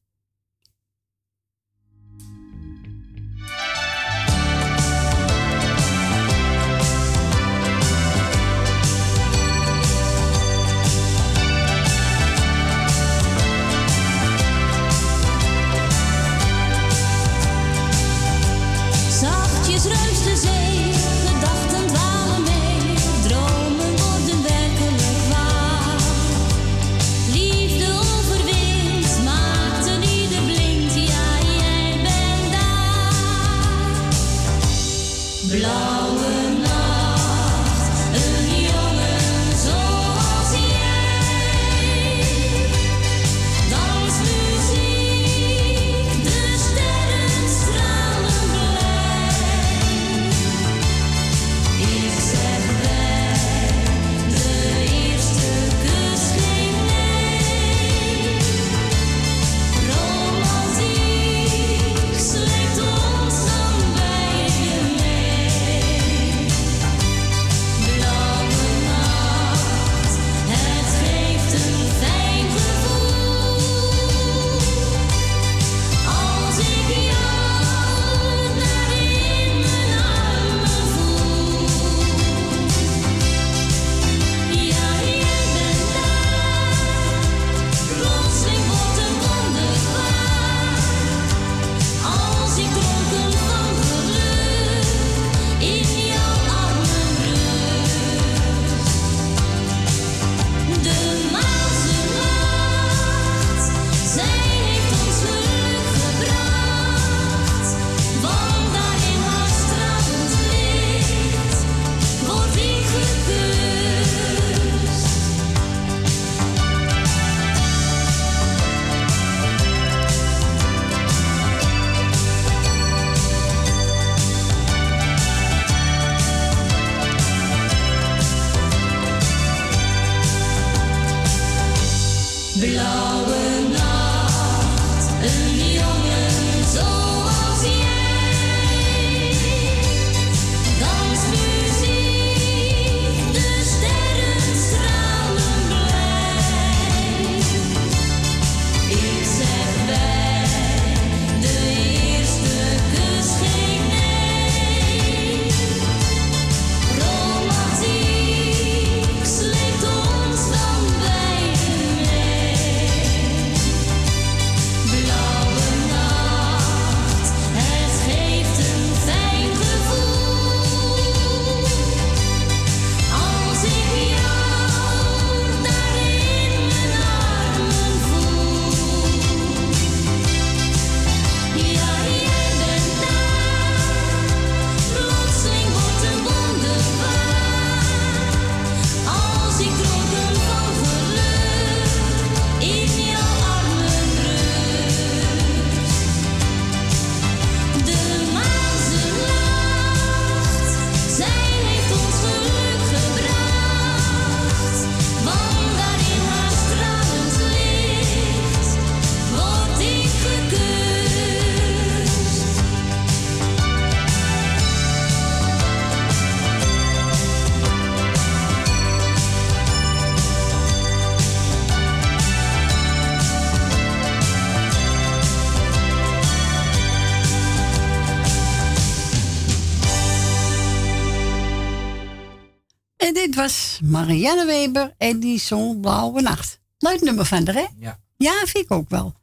Marianne Weber en die zong Blauwe Nacht. Leuk nummer van haar, hè? Ja. Ja, vind ik ook wel.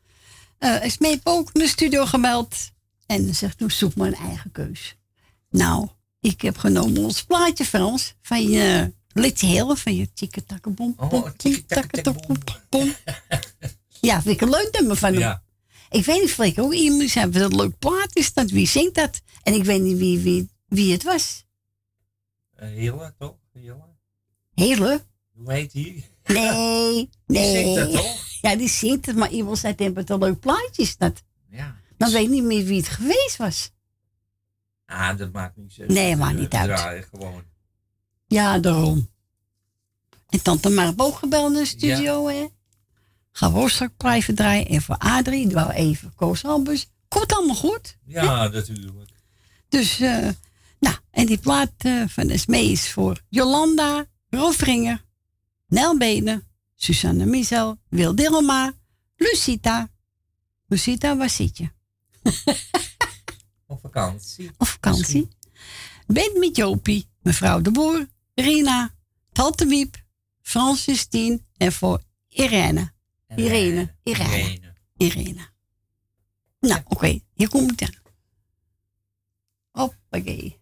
Eh is mee ook in de studio gemeld. En zegt, toen zoek maar een eigen keus. Nou, ik heb genomen ons plaatje, Frans. Van je Heel, van je tikketakkenbom. Oh, bom. Ja, vind ik een leuk nummer van hem. Ja. Ik weet niet, Frik, ook iemand zei dat een leuk plaat is. Dat, wie zingt dat? En ik weet niet wie, wie, wie het was. Eh, Hille, toch? Hille? Hele? Hoe heet die? Nee, nee. zingt dat toch? Ja, die zingt het, maar iemand zei het een leuk plaatje is. Dat. Ja. Dan weet ik niet meer wie het geweest was. Ah, dat maakt niet zo. Nee, maakt niet We uit. draaien gewoon. Ja, daarom. En tante maar ook gebeld in de studio, hè. Gaan we straks private draaien. En voor Adrie, die wou even Koos Albers. Komt allemaal goed. Ja, natuurlijk. Dus, eh, nou, en die plaat eh, van de Smee is voor Jolanda, Rolfringer, Nel Benen, Susanne Miesel, Wil Dilma, Lucita. Lucita, waar zit je? Op vakantie. Op vakantie. Ben met Jopie, mevrouw de Boer, Rina, Tante Wiep, Francis Tien en voor Irene. Irene. Irene. Irene. Nou, oké, hier komt het aan. Hoppakee.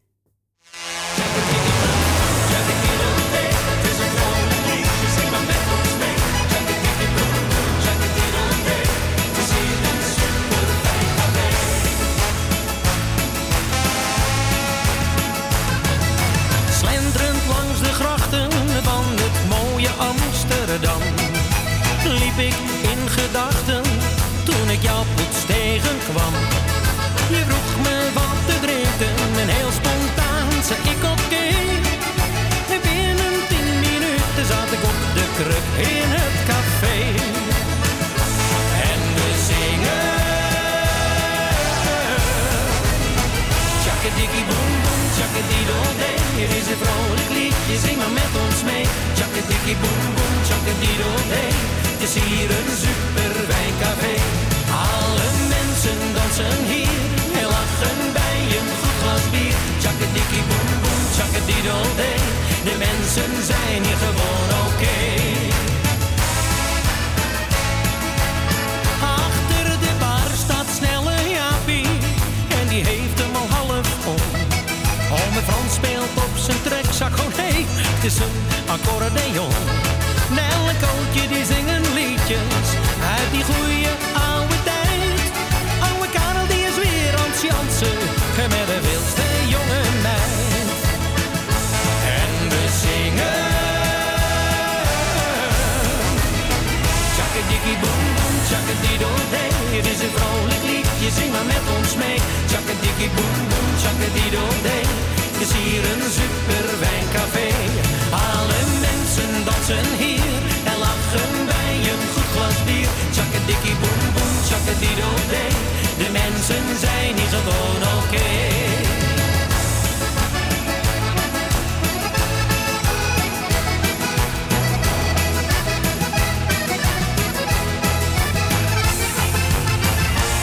in gedachten toen ik jou plots tegenkwam. Je vroeg me wat te drinken en heel spontaan zei ik oké. Okay. En binnen tien minuten zat ik op de kruk in het kamer. Is een vrolijk liedje, zing maar met ons mee. Tjakkadikkie boem boem, tjakkadiedel-dee. Het is hier een super wijncafé. Alle mensen dansen hier en lachen bij een goed glas bier. Tjakkadikkie boem boem, tjakkadiedel-dee. De mensen zijn hier gewoon oké. Is een. Nel en Kootje die zingen liedjes uit die goeie oude tijd. Oude Karel die is weer aan het jansen met de wildste jonge meid. En we zingen Tjakkadikkie boem boem, tjakkadiedel-dee. Het is een vrolijk liedje, zing maar met ons mee. Tjakkadikkie boem boem, tjakkadiedel-dee. Het is hier een super wijncafé. Alle mensen dansen hier en lachen bij een goed glas bier. Tjakkadikkie boem boem, tjakkadiedel-dee. De mensen zijn hier gewoon oké.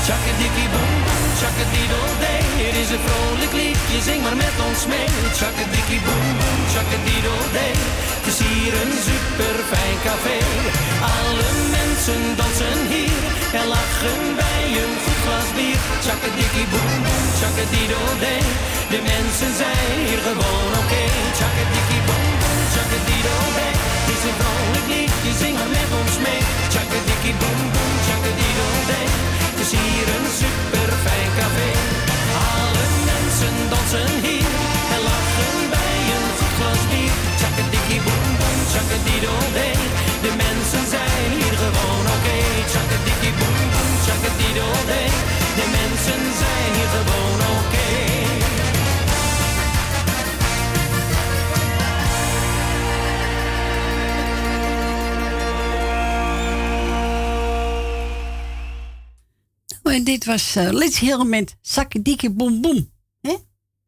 Tjakkadikkie boem boem, tjakkadiedel-dee. Het is een vrolijk liedje, zing maar met ons mee. Tjakkadikkie boem boem, tjakkadiedel-dee. Het is hier een super fijn café. Alle mensen dansen hier en lachen bij een goed glas bier. Tjakkadikkie boem boem, tjakkadiedel-dee. De mensen zijn hier gewoon oké. Tjakkadikkie boem boem, tjakkadiedel-dee. Het is een vrolijk liedje, zing maar met ons mee. Tjakkadikkie boem boem, tjakkadiedel-dee. Het is hier een super fijn café. Mensen dansen hier en lachen bij een goed glas bier. Tjakkadikkie boem boem, tjakkadiedel-dee. De mensen zijn hier gewoon oké. Tjakkadikkie boem boem, tjakkadiedel-dee. De mensen zijn hier gewoon oké. Oh, En dit was uh, Liz Hill met Sakkedikke Boem Boem.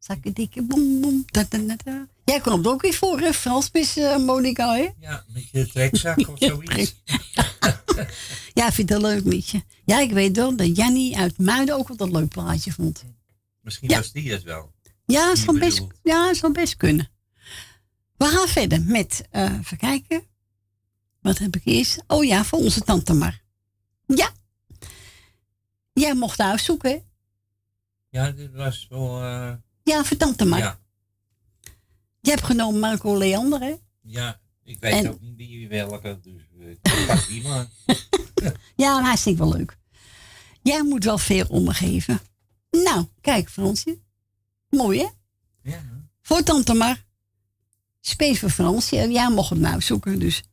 Hè? Sakkedikke Boem Boem. Da, da. Jij komt ook weer voor, hè? Frans, uh, Monica, hè? Ja, met je trekzak of zoiets. Ja, vind het een leuk liedje. Ja, ik weet wel dat Jannie uit Muiden ook wel een leuk plaatje vond. Misschien Ja. was die het wel. Ja, Die zou best, ja, zou best kunnen. We gaan verder met, eh even kijken. Wat heb ik eerst? Oh ja, voor onze tante Mar. Ja. Jij mocht uitzoeken, hè? Ja, dit was wel... Ja, voor tante Mar. ja, Je hebt genomen Marco Leander, hè? ja, ik weet En- ook niet wie welke, dus eh, ik pak die maar. Ja, hij is niet wel leuk. Jij moet wel veel omgeven. Nou, kijk Fransje. Mooi, hè? Ja. Voor tante Mar. Space voor Fransje. Jij mocht het nou zoeken, dus...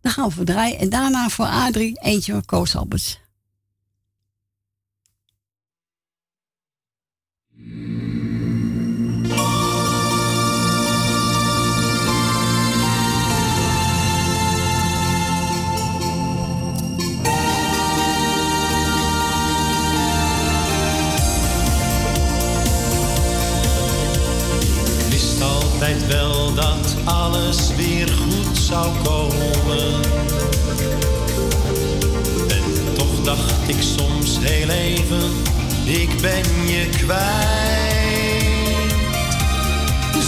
Dan gaan we voor draaien. En daarna voor Adrie eentje van Koos Alberts. Altijd wel dat alles weer goed zou komen. En toch dacht ik soms heel even, ik ben je kwijt.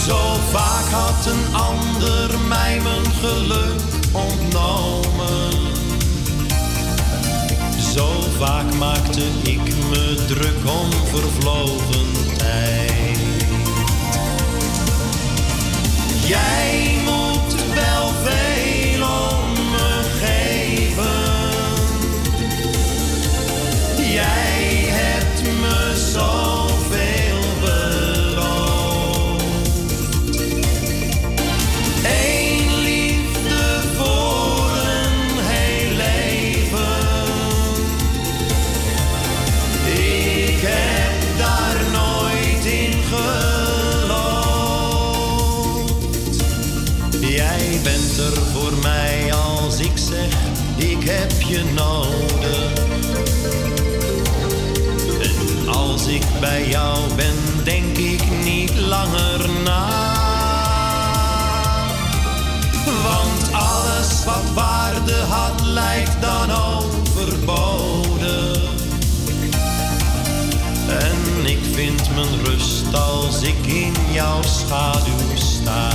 Zo vaak had een ander mij mijn geluk ontnomen. Zo vaak maakte ik me druk om vervlogen tijd. Jij moet wel veel bij jou ben, denk ik niet langer na. Want alles wat waarde had, lijkt dan overbodig. En ik vind mijn rust als ik in jouw schaduw sta.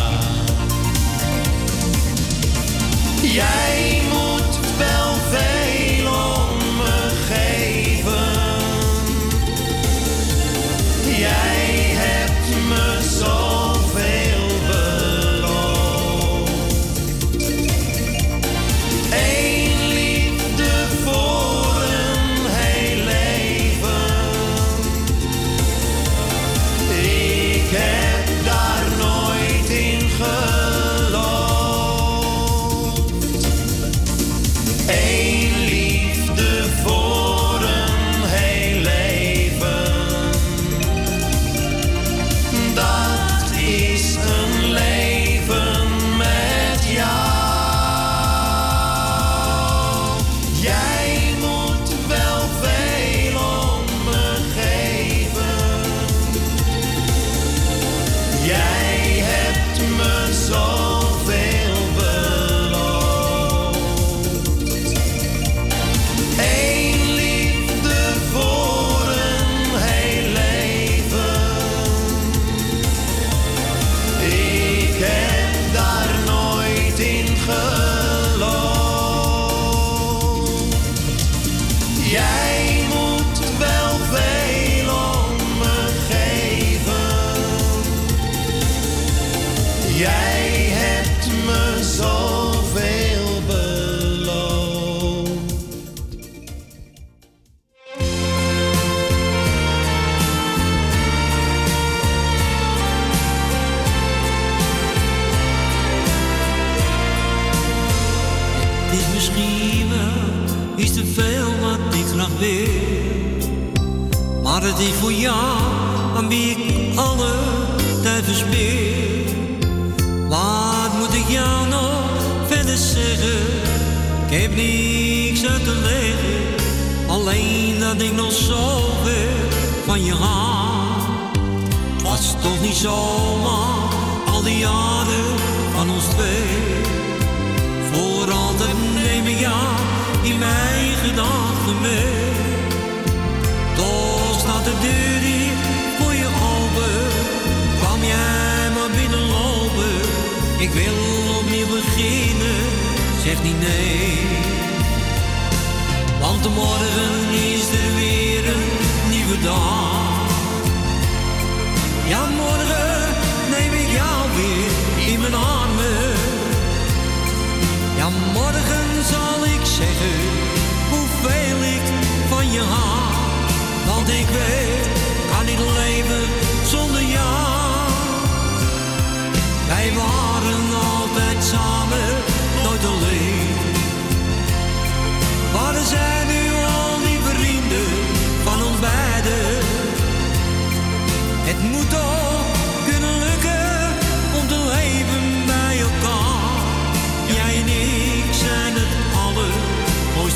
Jij moet zomaar al die jaren van ons twee. Voor al neem nemen jou in mijn gedachten mee. Toch staat de deur hier voor je open. Kwam jij maar binnenlopen. Ik wil opnieuw beginnen, zeg niet nee. Want de morgen is er weer een nieuwe dag. Ja, morgen. Dan morgen zal ik zeggen hoeveel ik van je hou. Want ik weet, kan niet leven zonder jou. Wij waren altijd samen.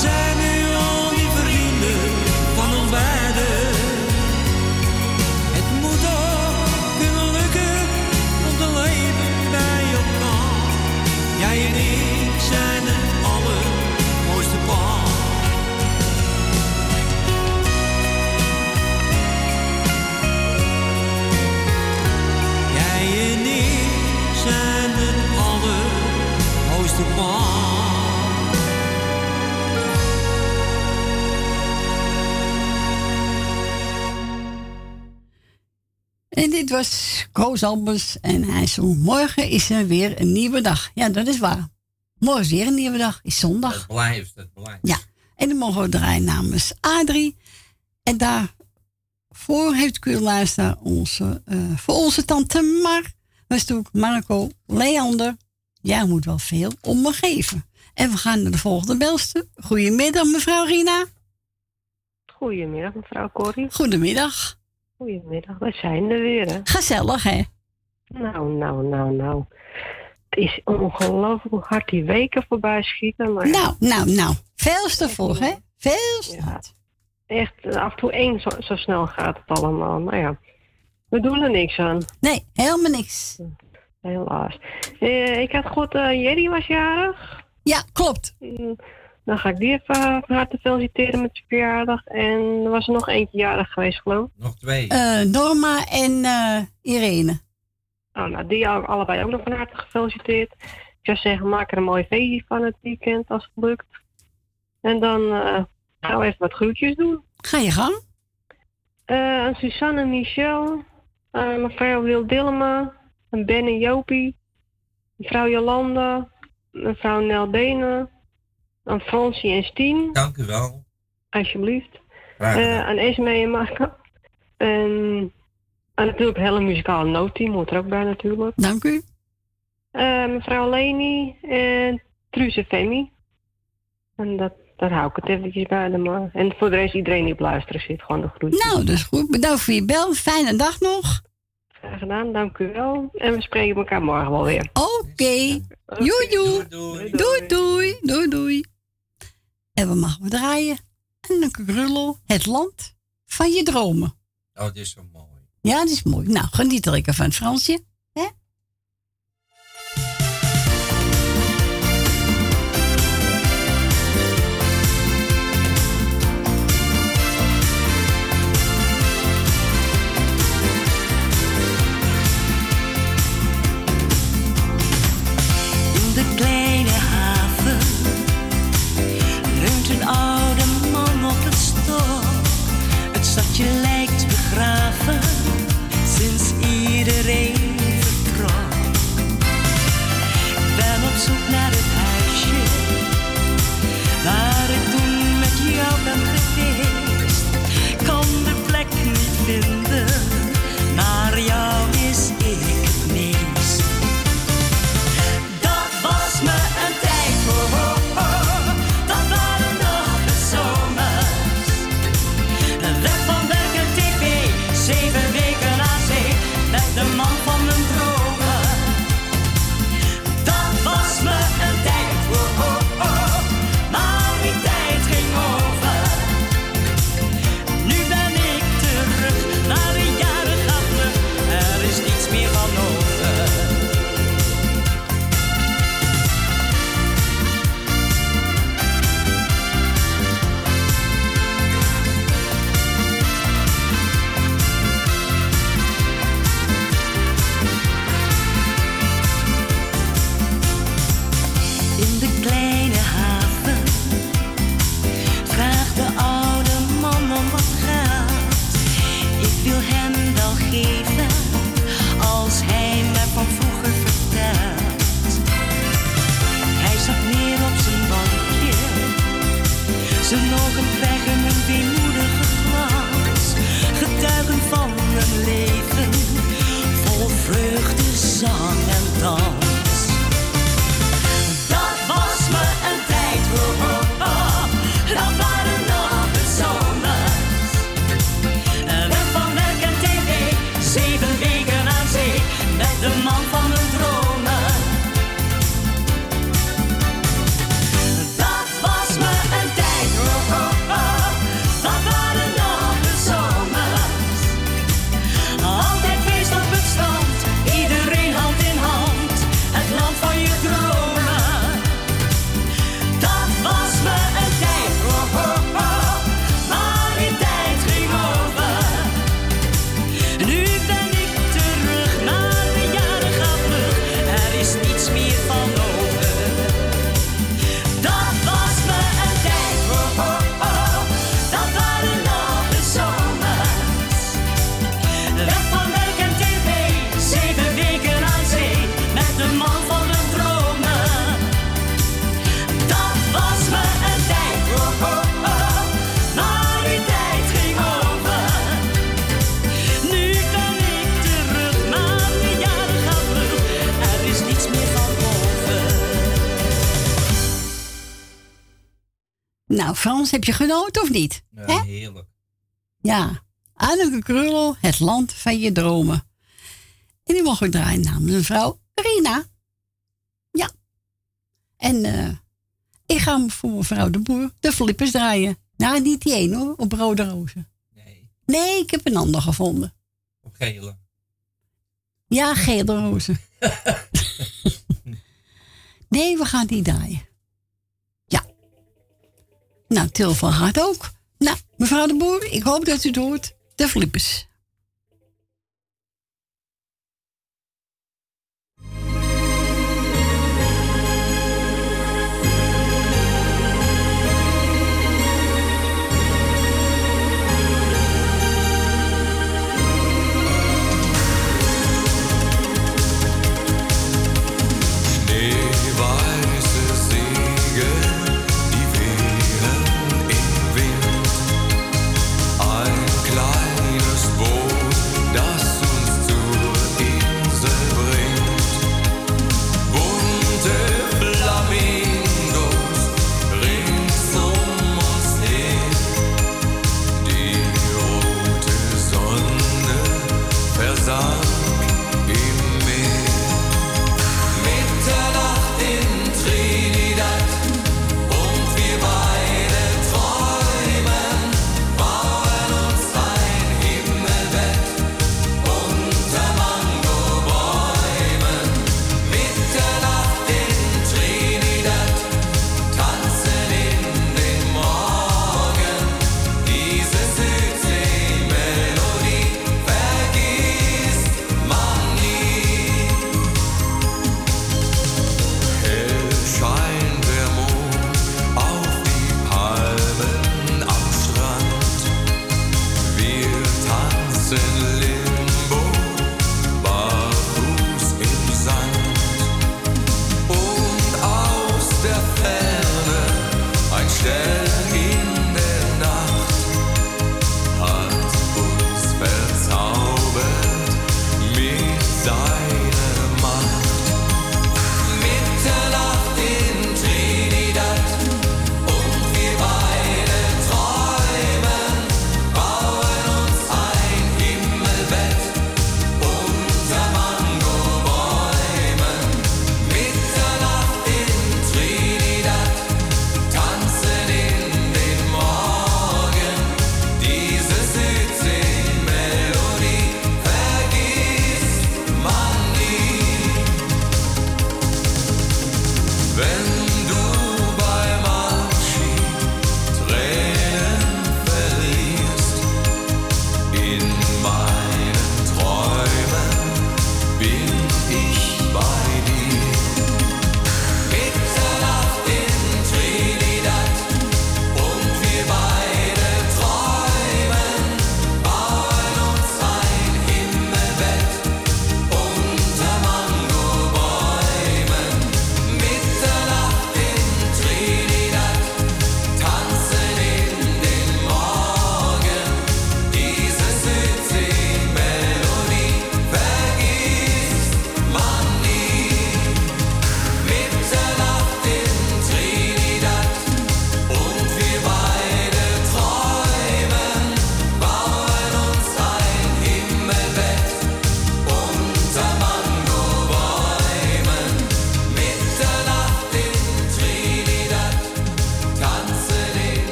zijn Dit was Koos Albers en hij zong morgen is er weer een nieuwe dag. Ja, dat is waar. Morgen is weer een nieuwe dag, is zondag. Dat blijft, dat blijft. Ja, en dan mogen we draaien namens Adrie. En daarvoor heeft Kurlaarster onze, uh, voor onze tante Mar, was ook Marco Leander. Jij moet wel veel om me geven. En we gaan naar de volgende belste. Goedemiddag, mevrouw Rina. Goedemiddag, mevrouw Corrie. Goedemiddag. Goedemiddag, we zijn er weer, hè? Gezellig, hè? Nou, nou, nou, nou. Het is ongelooflijk hoe hard die weken voorbij schieten. Maar Nou, nou, nou. Veel te vroeg, hè? Veel te Ja. Echt, af en toe één, zo, zo snel gaat het allemaal. Nou ja, we doen er niks aan. Nee, helemaal niks. Helaas. Eh, ik had goed, eh Jerry was jarig. Ja, klopt. Mm, Dan ga ik die even van harte feliciteren met zijn verjaardag. En er was er nog eentje jarig geweest, geloof ik. Nog twee. Eh, Norma en eh, Irene. Oh, nou, die al- allebei ook nog van harte gefeliciteerd. Ik zou zeggen, maak er een mooi feestje van het weekend als het lukt. En dan eh, gaan we even wat groetjes doen. Ga je gang. Eh, aan Suzanne en Michel, aan mevrouw Wil Dillema, aan Ben en Jopie, mevrouw Jolanda, mevrouw Nel Denen, aan Francie en Stien, Dank u wel. alsjeblieft. Eh, aan Esme en Marco. En, en natuurlijk het hele muzikale noodteam moet er ook bij natuurlijk. Dank u. Eh, mevrouw Leni en Truus en Femi. En dat, daar hou ik het eventjes bij. dan maar. En voor de rest iedereen die op luisteren zit, gewoon de groetjes. Nou, dat is goed. Bedankt voor je bel. Fijne dag nog. Graag gedaan, dank u wel. En we spreken elkaar morgen wel weer. Oké. Joe, joe. Doei, doei. Doei, doei. En we mogen we draaien. En dan Grullo, het land van je dromen. Oh, dit is zo mooi. Ja, dat is mooi. Nou, geniet er lekker van het Fransje. Kleine haven leunt een oude man op het stok. Het stadje Nou, Frans, heb je genoten of niet? Ja, heerlijk. Ja, Anneke Krullo, het land van je dromen. En die mogen ik draaien namens mevrouw Rina. Ja. En eh, ik ga hem voor mevrouw de Boer de flippers draaien. Nou, niet die één hoor, op rode rozen. Nee. Nee, ik heb een ander gevonden. Op gele? Ja, gele rozen. nee, we gaan die draaien. Nou, Til van Hart ook. Nou, mevrouw de Boer, ik hoop dat u het hoort. De Flippers.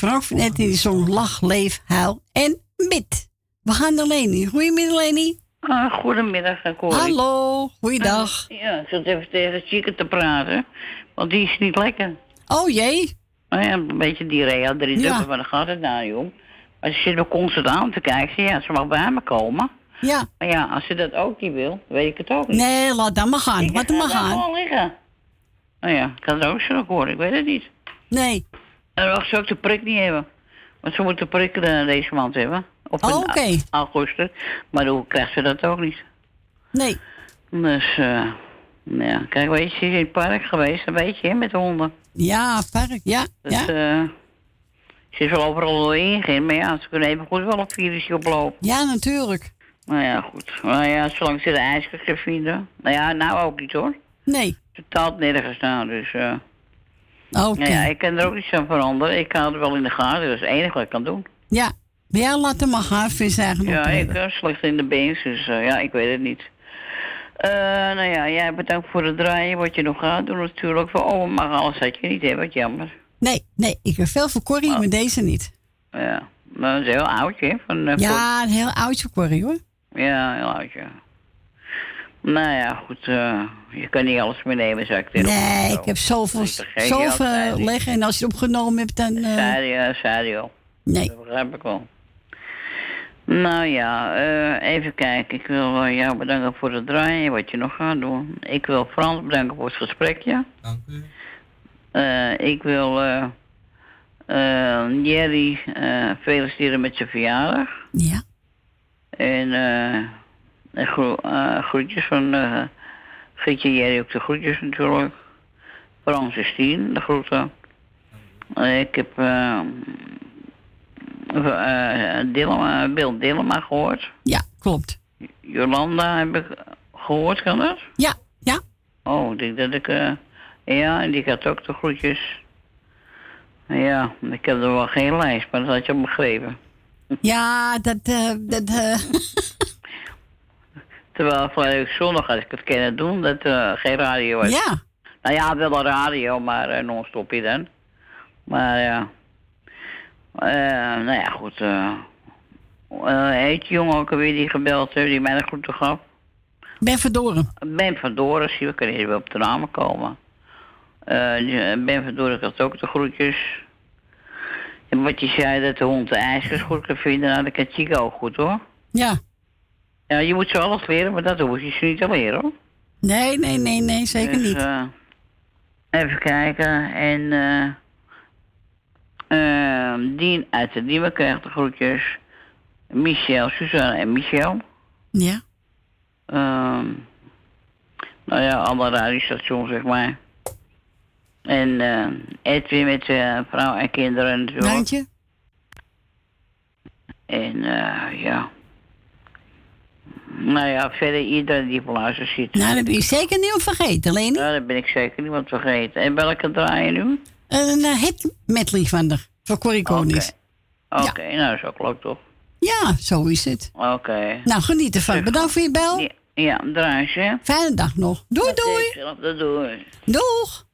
Was Frank van Etten die zong Lach, Leef, Huil en Bid. We gaan naar Leni. Goedemiddag, Leni. Ah, goedemiddag, Corrie. Hallo, goeiedag. Ja, ik zat even tegen Chieke te praten, want die is niet lekker. Oh jee. Nou ja, een beetje diarree, drie Ja. maar dan gaat het nou, joh. Maar ze zit me constant aan te kijken. Ja, ze mag bij me komen. Ja. Maar ja, als ze dat ook niet wil, weet ik het ook niet. Nee, laat dat maar gaan. Laat hem maar gaan. gewoon liggen. Nou ja, ik kan het ook zo horen, ik weet het niet. Nee. En dan ze ook de prik niet hebben. Want ze moet de prik deze maand hebben. Op Oh, a- augustus. Maar hoe krijgt ze dat ook niet? Nee. Dus, eh nou ja, kijk, weet je, ze is in het park geweest, een beetje, hè, met de honden. Ja, park, ja. Dus, ja. eh, ze is wel overal doorheen gegaan, maar ja, ze kunnen even goed wel een virusje oplopen. Ja, natuurlijk. Nou ja, goed. Nou ja, zolang ze de ijskers vinden. Nou ja, nou ook niet hoor. Nee. Totaal nergens nou, dus... eh Oké. nou ja, ik kan er ook niets aan veranderen. Ik hou het wel in de gaten, dat is het enige wat ik kan doen. Ja. Maar ja, laat hem maar gaan. Vind ze eigenlijk Ja, ik ben slecht in de beens, dus eh, ja, ik weet het niet. Eh, nou ja, jij bedankt voor het draaien, wat je nog gaat doen natuurlijk. Voor, oh, maar alles had je niet, hè, wat jammer. Nee, nee. Ik heb veel voor Corrie, Oh. maar deze niet. Ja, maar dat is heel oud, hè? Van, eh, Ja, een heel oudje Corrie, hoor. ja, heel oud, ja. Nou ja, goed, eh, je kan niet alles meer nemen, zou ik tegen Nee, ik heb zoveel, zoveel leggen. En als je het opgenomen hebt, dan... eh, je, zei je al. Nee. Dat begrijp ik wel. Nou ja, eh, even kijken. Ik wil eh, jou bedanken voor het draaien, wat je nog gaat doen. Ik wil Frans bedanken voor het gesprekje. Dank u. Eh, ik wil eh, eh, Jerry eh, feliciteren met zijn verjaardag. Ja. En eh, en gro- eh, groetjes van uh, Gietje Jerry ook de groetjes natuurlijk. Frans is tien, de groeten. Eh, ik heb eh eh, Dillema, Bill Dillema gehoord. Ja, klopt. Jolanda heb ik gehoord, kan dat? Ja, ja. Oh, ik denk dat ik... eh, ja, en die had ook de groetjes. Ja, ik heb er wel geen lijst, maar dat had je al begrepen. Ja, dat... eh, dat eh, Terwijl vorige zondag had ik het kunnen doen, dat eh, geen radio was. Ja. Nou ja, wel een radio, maar eh, non-stop hier dan. Maar ja. Eh, nou ja, goed. eh eh, heet jongen ook alweer die gebeld heeft, die mij de groeten gaf? Ben Verdoren. Ben van Doren, zie we kunnen hier wel op de namen komen. Eh, eh, ben van Doren had ook de groetjes. En wat je zei dat de hond de ijskers goed kan vinden, nou, dat kan Chico ook goed hoor. Ja. Ja, je moet ze alles leren, maar dat hoef je ze niet te leren hoor. Nee, nee, nee, nee, zeker Dus, niet. eh, even kijken. En eh eh, Dien uit de Diemen krijgt de groetjes. Michel, Suzanne en Michel. Ja. Ehm, nou ja, alle radiostations, zeg maar. En eh Edwin met zijn vrouw en kinderen natuurlijk. Dankje. En eh, ja. Nou ja, verder iedereen die op luister zit. Nou, dat ben je zeker niet vergeten, Leni. Ja, dat ben ik zeker niet wat vergeten. En welke draai je nu? Een uh, hit medley van de, van Corrie Konings. Oké, nou ook leuk toch? Ja, zo is het. Oké. Nou, geniet ervan. Bedankt voor je bel. Ja, ja draai. Fijne dag nog. Doei, doei. Hetzelfde doei. Doeg.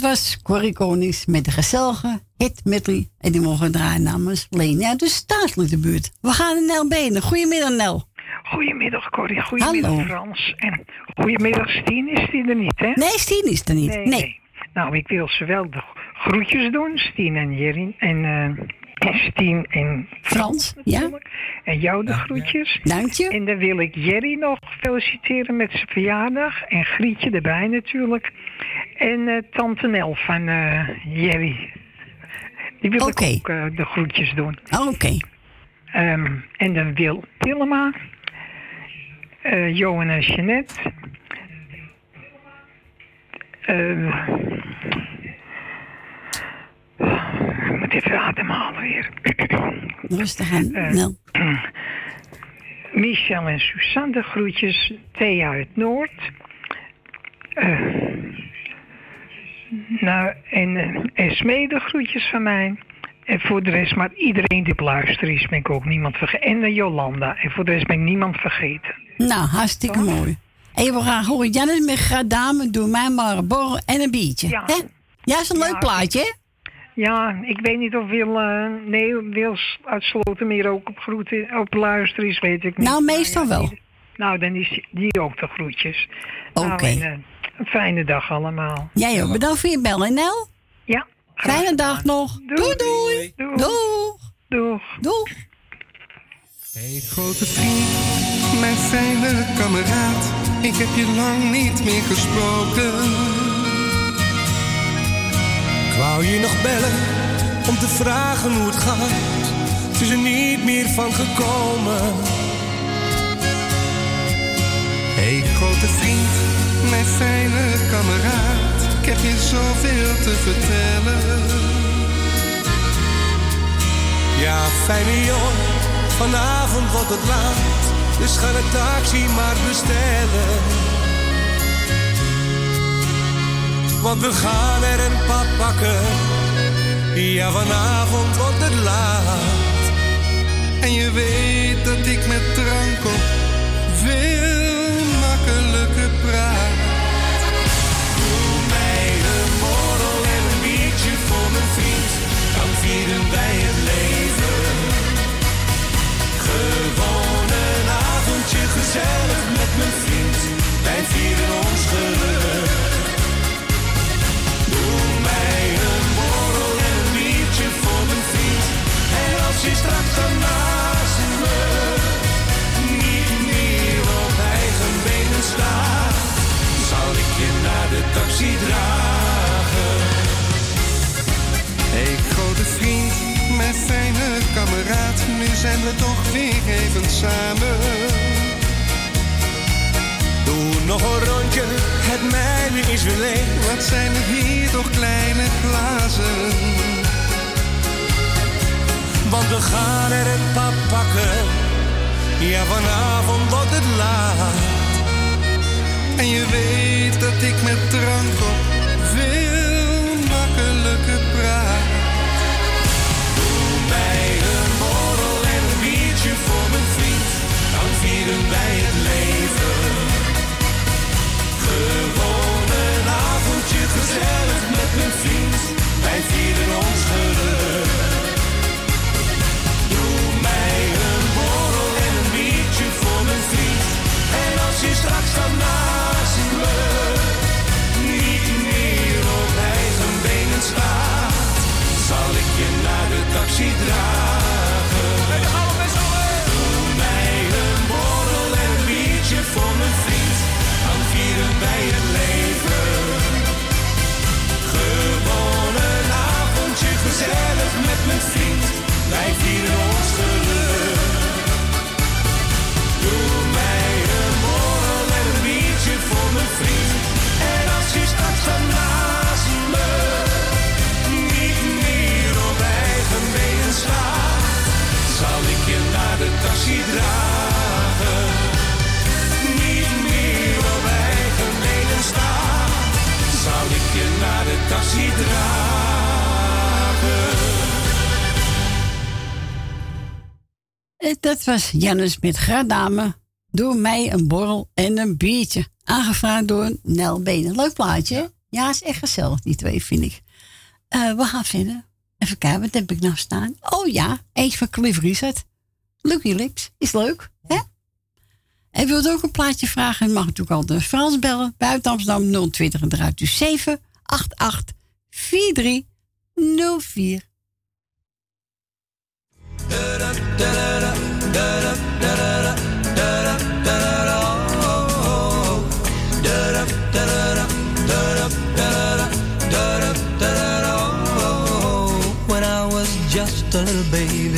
Dat was Corrie Konings met de gezellige hit medley. En die mogen draaien namens dus staatselijk de buurt. We gaan naar Nel Benen. Goedemiddag Nel. Goedemiddag Corrie, goedemiddag Hallo. Frans. En goedemiddag Stien, is die er niet hè? Nee, Stien is er niet. Nee. Nou, ik wil ze wel de groetjes doen, Stien en Jerry. En eh, Stien en Frans, ja. En jou de groetjes. Dank je. En dan wil ik Jerry nog feliciteren met zijn verjaardag. En Grietje erbij natuurlijk. En eh, Tante Nel van eh, Jerry. Die wil ik ook eh, de groetjes doen. Oké. Ehm, en dan wil Tillema, eh Johan en Jeanette. Ik moet even ademhalen weer. Rustig aan, Nel. Michel en Suzanne de groetjes. Thea uit Noord. Eh, nou, en uh, Esme de groetjes van mij. En voor de rest, maar iedereen die op luisteren is, ben ik ook niemand vergeten. En de Jolanda. En voor de rest ben ik niemand vergeten. Nou, hartstikke mooi. En wil graag horen, Jannes met Gradame, doe mij maar een borrel en een biertje. Ja. Hè? Ja, is een leuk Ja. plaatje, hè? Ja, ik weet niet of Wil, eh, nee, Wils uit Slotermeer ook op, groeten, op luisteren is, weet ik niet. Nou, meestal ja, wel. nou, dan is die- die ook de groetjes. Oké. Nou, en, eh, een fijne dag allemaal. Jij ook. Bedankt voor je bellen, Nel. Ja. Fijne dag nog. Doei, doei. Doeg. Doeg. Doeg. Hey grote vriend, mijn fijne kameraad, ik heb je lang niet meer gesproken. Wou je nog bellen om te vragen hoe het gaat. Het is er niet meer van gekomen. Hey grote vriend, mijn fijne kameraad, ik heb je zoveel te vertellen. Ja, fijne jongen, vanavond wordt het laat. Dus ga de taxi maar bestellen. Want we gaan er een pad pakken. Ja, vanavond wordt het laat. En je weet dat ik met drank op veel makkelijker praat. Doe mij een borrel en een biertje voor mijn vriend. Dan vieren wij het leven. Gewoon een avondje gezellig met mijn vriend. Wij vieren ons geluk. Het mijne is weer leeg. Wat zijn er hier toch kleine glazen? Want we gaan er een pap pakken. Ja, vanavond wordt het laat. En je weet dat ik met drank op veel makkelijker praat. Doe mij een borrel en een biertje voor mijn vriend. Dan vieren wij het taxi dragen. Doe mij een borrel en een biertje voor mijn vriend. Dan vieren wij het leven. Gewoon een avondje gezellig de taxi dragen. Niet meer op eigen benen staat, zal ik je naar de taxi dragen. Eh, Dat was Jannes met Gradame. Doe mij een borrel en een biertje. Aangevraagd door Nel Benen. Leuk plaatje? Ja, is echt gezellig, die twee, vind ik. Eh, we gaan verder. Even kijken, wat heb ik nou staan? Oh ja, eentje van Cliff Richard. Lucky Lips, is leuk, hè? En wilt ook een plaatje vragen? Je mag natuurlijk altijd Frans bellen. Buiten Amsterdam 020 en eruit dus 788 4304. When I was just a little baby,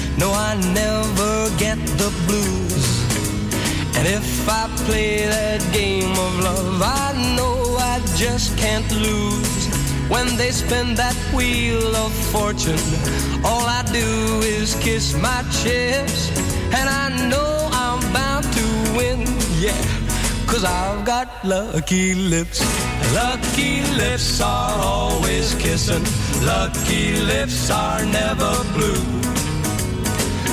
No, I never get the blues. And if I play that game of love, I know I just can't lose. When they spin that wheel of fortune, all I do is kiss my chips. And I know I'm bound to win, yeah. Cause I've got lucky lips. Lucky lips are always kissing. Lucky lips are never blue.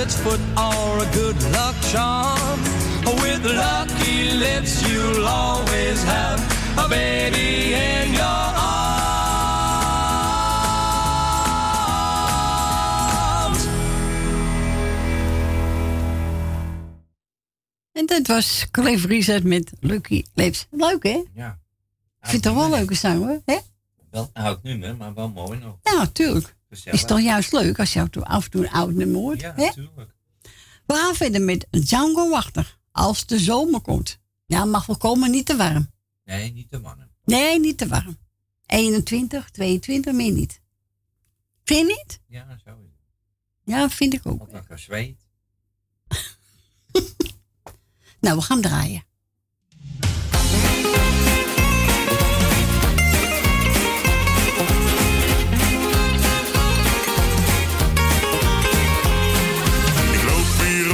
rabbit's foot, or a good luck charm. With lucky lips, you'll always have a baby in your arms. En dat was Cliff Richard met Lucky Lips. Leuk, hè? Ja. Ik vind het toch wel leuke zang, hoor. Hè? Wel een oud nummer, maar wel mooi nog. Ja, natuurlijk. Gezellig. Is toch juist leuk als je af en toe een oud nummer hoort? Ja, hè? natuurlijk. We gaan verder met Django Wachter. Als de zomer komt. Ja, mag wel komen, niet te warm. Nee, niet de mannen. Nee, niet te warm. 21, 22, meer niet. Vind je niet? Ja, zo is het. Ja, vind ik ook. Want dan gezweet. Nou, we gaan draaien.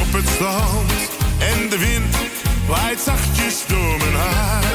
Op het strand en de wind waait zachtjes door mijn haar.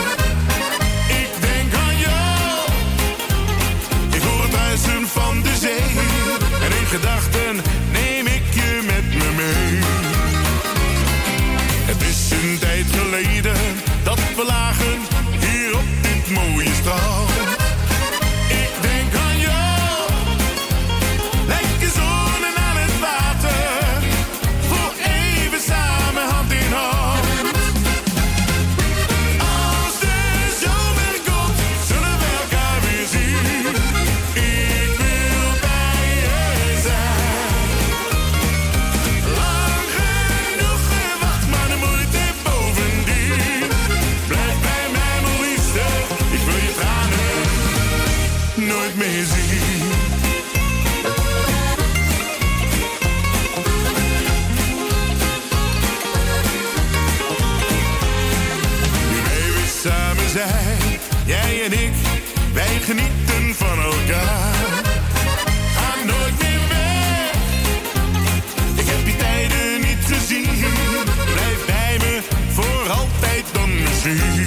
nu.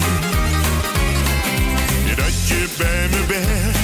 Dat je bij me bent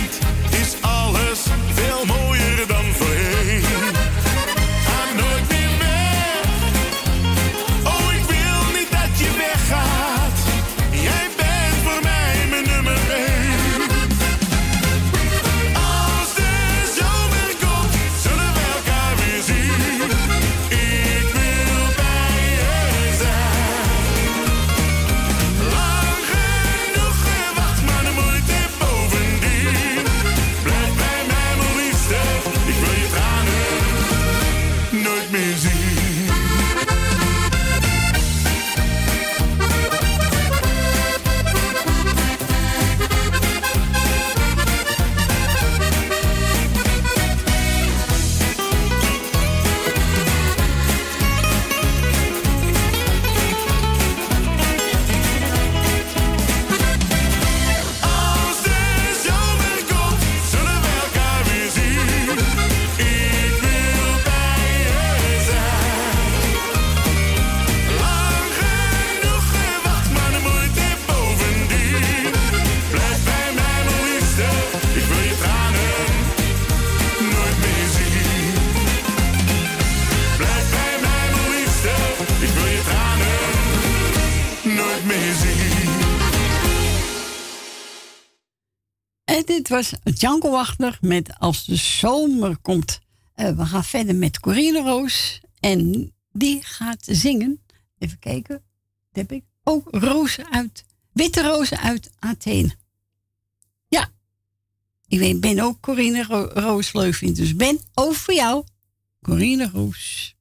was Django Wachter met Als de zomer komt. Eh, we gaan verder met Corine Roos. En die gaat zingen. Even kijken. Heb ik ook rozen uit. Witte rozen uit Athene. Ja. Ik ben ook Corine Roos leuk vindt. Dus Ben, over jou. Corine Roos.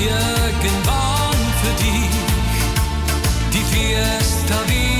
Irgendwann für dich. Die Fiesta wieder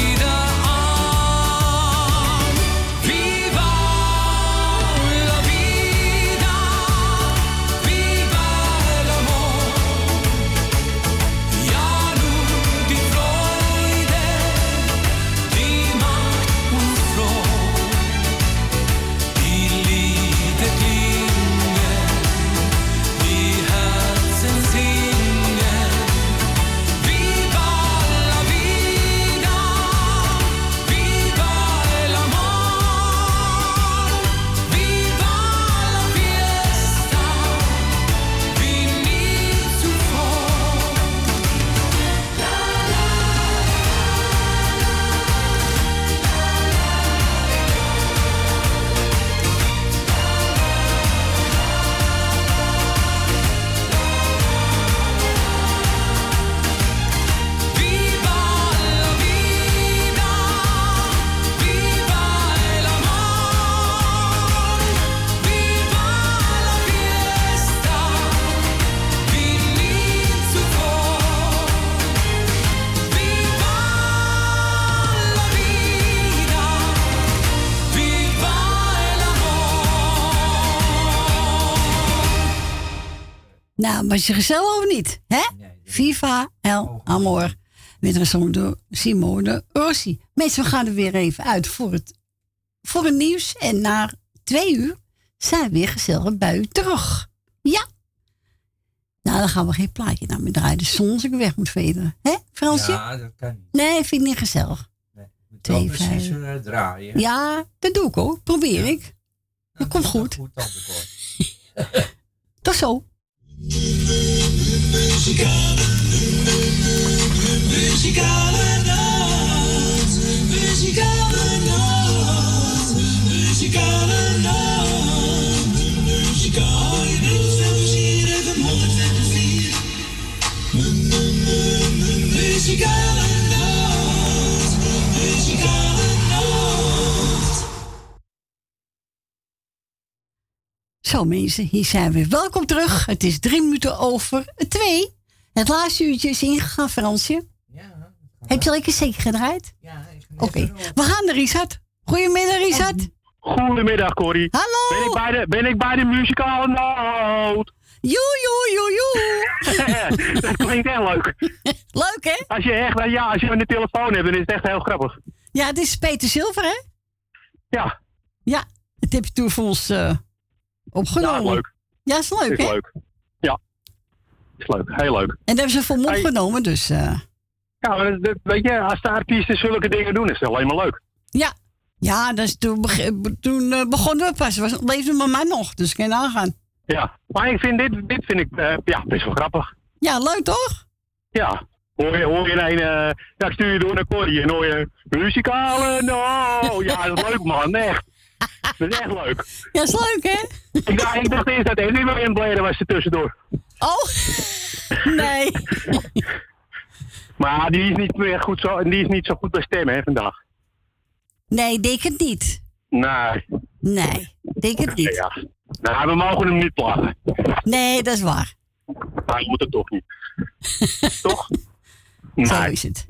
was je gezellig of niet? Hè? Viva el amor. Met een song door Simone Rossi. Mensen, we gaan er weer even uit voor het, voor het nieuws. En na twee uur zijn we weer gezellig bij u terug. Ja. Nou, dan gaan we geen plaatje naar me draaien. De zon als ik weg moet vederen. Hè, Fransje? Ja, dat kan niet. Nee, vind ik niet gezellig. Wel Twee, precies eh, draaien. Ja, dat doe ik ook. Probeer ik. Dat komt goed. Goed. Tot zo. Muzikale nacht, Zo mensen, hier zijn we. Welkom terug. Het is drie minuten over twee. Het laatste uurtje is ingegaan, Fransje. Ja. Heb je lekker zeker gedraaid? Ja. Oké, we gaan naar Richard. Goedemiddag, Richard. Goedemiddag, Corrie. Hallo. Ben ik bij de, ben ik bij de muzikale noot? Joe, joe, joe, joe. dat klinkt heel leuk. Leuk, hè? Als je echt, ja, als je een telefoon hebt, dan is het echt heel grappig. Ja, het is Peter Zilver, hè? Ja. Ja, het heb je toen voor ons eh, opgenomen. Ja, leuk. Ja, is leuk, is hè? leuk. Ja. Is leuk, heel leuk. En dat hebben ze voor me Hey. opgenomen, dus... eh, Ja, maar dat- weet je, als de artiesten zulke dingen doen, is het alleen maar leuk. ja. Ja, dus toen, eh, begonnen we pas. Was, leefde mijn man nog, dus kan je nagaan. Ja, maar ik vind dit, dit vind ik eh, ja, best wel grappig. Ja, leuk toch? Ja. Hoor je, hoor je een, eh ja, ik stuur je door naar Corrie en hoor je muzikale, no. Ja, dat is leuk man, echt. Dat is echt leuk. Ja, is leuk hè? Ik dacht, ik dacht eerst dat Eddie William Blader was er tussendoor. Oh, nee. Maar die is niet meer goed zo, die is niet zo goed bij stemmen hè, vandaag. Nee, denk het niet. Nee. Nee, denk het niet. Ja. Nou, we mogen hem niet plagen. Nee, dat is waar. Maar je moet het toch niet. toch? Zo is het.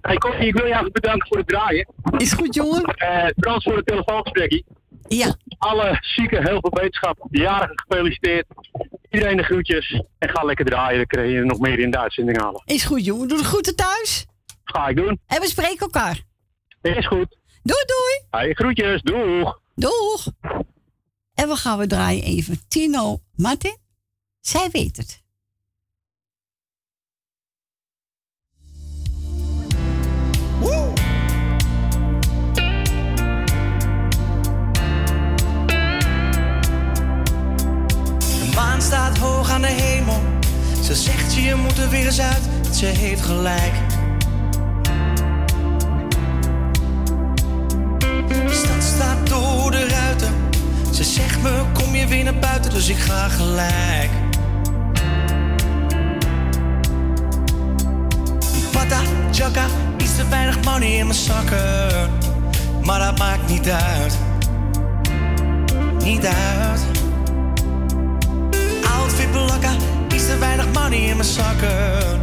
Hey, Corrie, ik wil je even bedanken voor het draaien. Is goed, jongen. Eh Frans voor het telefoongesprekje. Ja. Alle zieken, heel veel wetenschap. Jarigen gefeliciteerd. Iedereen de groetjes. En ga lekker draaien. Dan kun je nog meer in de uitzending halen. Is goed, jongen. Doe de groeten thuis. Ga ik doen. En we spreken elkaar. Is goed. Doei, doei. Hey, groetjes. Doeg. Doeg. En we gaan we draaien even Tino Martin. Zij weet het. Staat hoog aan de hemel. Ze zegt je moet er weer eens uit. Ze heeft gelijk. De stad staat door de ruiten. Ze zegt me kom je weer naar buiten, dus ik ga gelijk. Pata, chaka, iets te weinig money in mijn zakken. Maar dat maakt niet uit. Niet uit. Iets te weinig money in mijn zakken.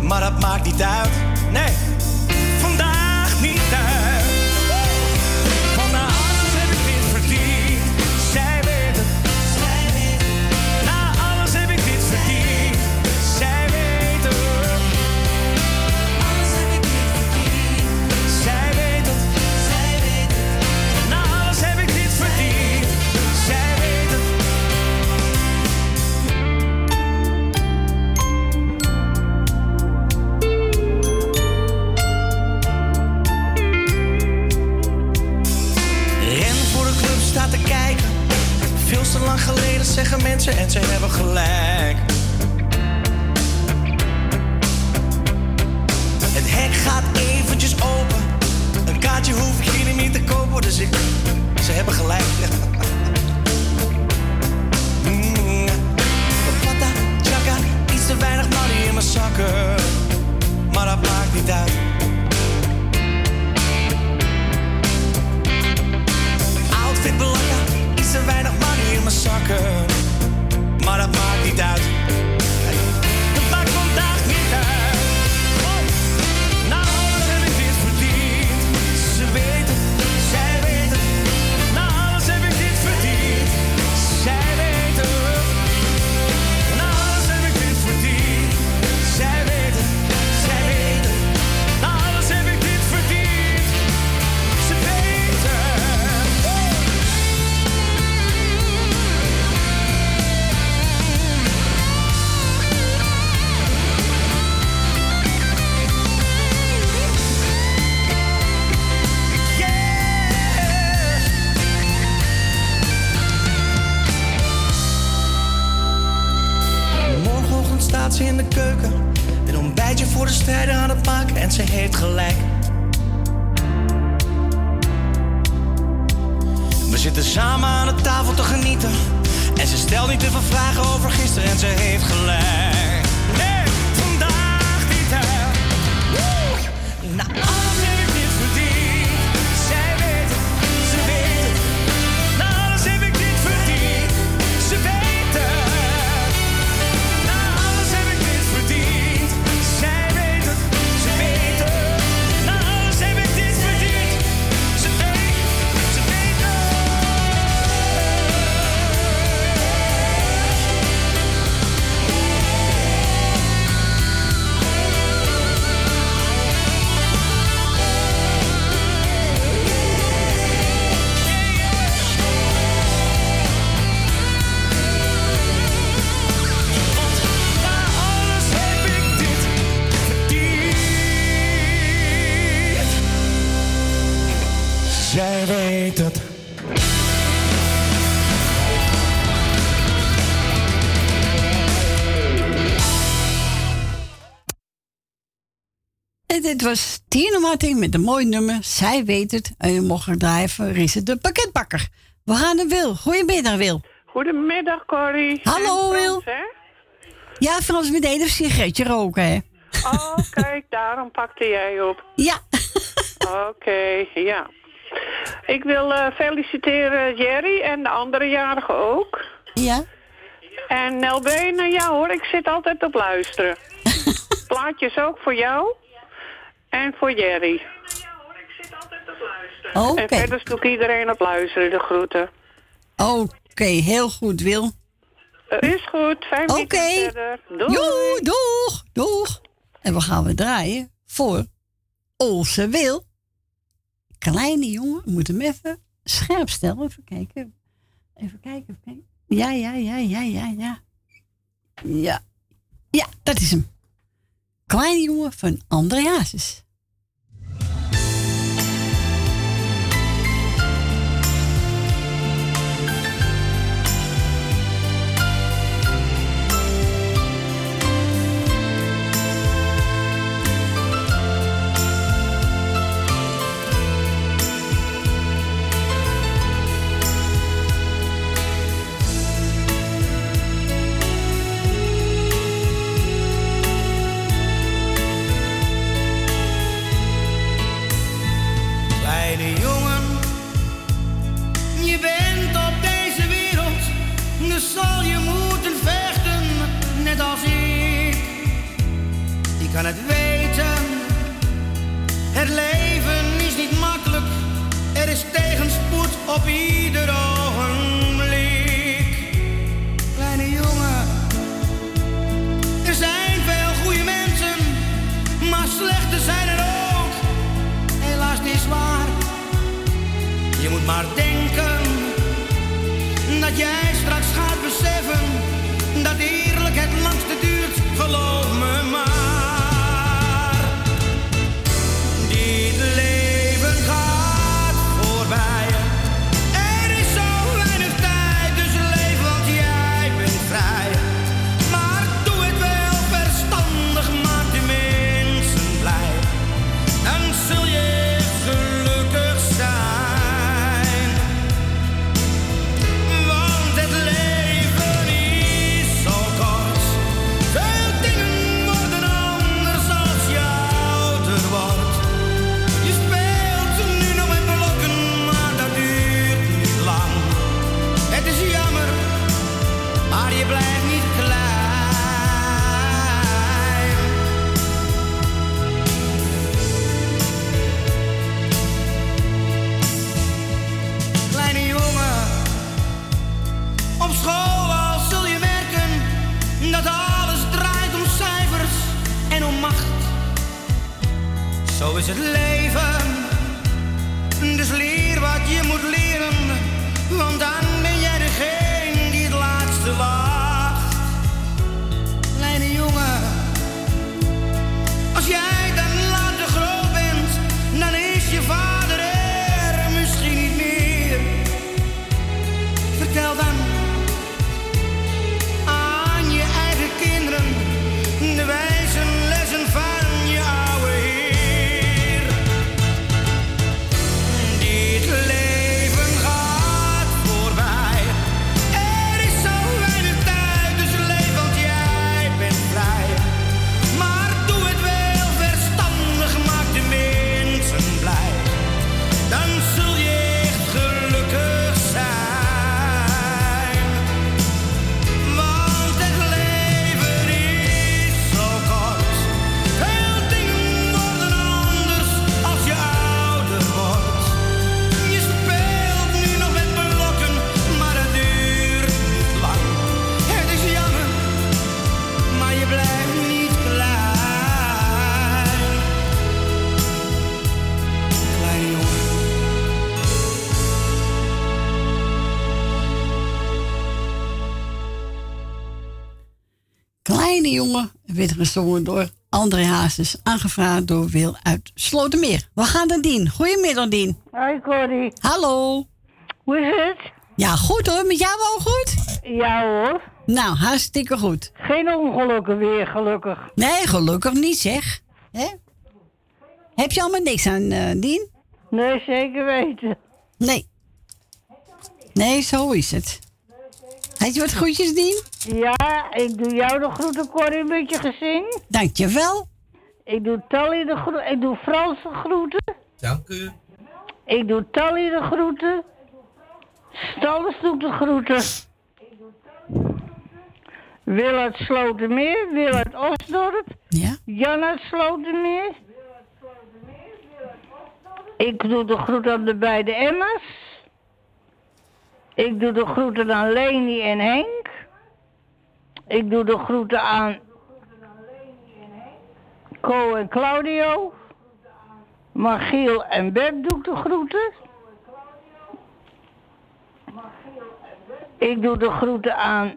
Maar dat maakt niet uit. Nee, dit was Tino Martin met een mooi nummer. Zij weet het. En je mocht draaien voor Risse de pakketbakker. We gaan naar Wil. Goedemiddag, Wil. Goedemiddag, Corrie. Hallo, Wil. Hè? Ja, Frans, meteen een sigaretje roken, hè? Oh, kijk, daarom pakte jij op. Ja. Oké, ja. Ik wil eh, feliciteren Jerry en de andere jarigen ook. Ja. En Nelbene, ja hoor, ik zit altijd op luisteren. Plaatjes ook voor jou en voor Jerry. Oké. En verder doe ik iedereen op luisteren, de groeten. Oké, heel goed, Wil. Eh, is goed, fijn Oké. verder. Doei. Joe, doeg, doeg. En we gaan we draaien voor Olse Wil. Kleine jongen, ik moet hem even scherp stellen. Even kijken. Even kijken, even kijken. Ja, ja, ja, ja, ja, ja. Ja, ja, dat is hem. Kleine jongen van Andreasus. Maar denken dat jij straks gezongen door André Hazes, aangevraagd door Wil uit Slotermeer. We gaan naar Dien. Goedemiddag, Dien. Hoi Corrie. Hallo. Hoe is het? Ja, goed hoor. Met jou ook goed? Ja hoor. Nou, hartstikke goed. Geen ongelukken weer, gelukkig. Nee, gelukkig niet zeg. Heb je allemaal niks aan, eh Dien? Nee, zeker weten. Nee. Nee, zo is het. Had je wat groetjes, Dien? Ja, ik doe jou de groeten, Corrie, met je gezin. Dankjewel. Ik doe Tally de groeten. Ik doe Frans de groeten. Dank u. Ik doe Tally de groeten. Stalles doet de groeten. Wil uit Slotermeer, Wil uit Osdorp. Ja. Jan uit Slotermeer. Ik doe de groet aan de beide Emma's. Ik doe de groeten aan Leni en Henk. Ik doe de groeten aan Co en Claudio. Margiel en Bert doe ik de groeten. Ik doe de groeten aan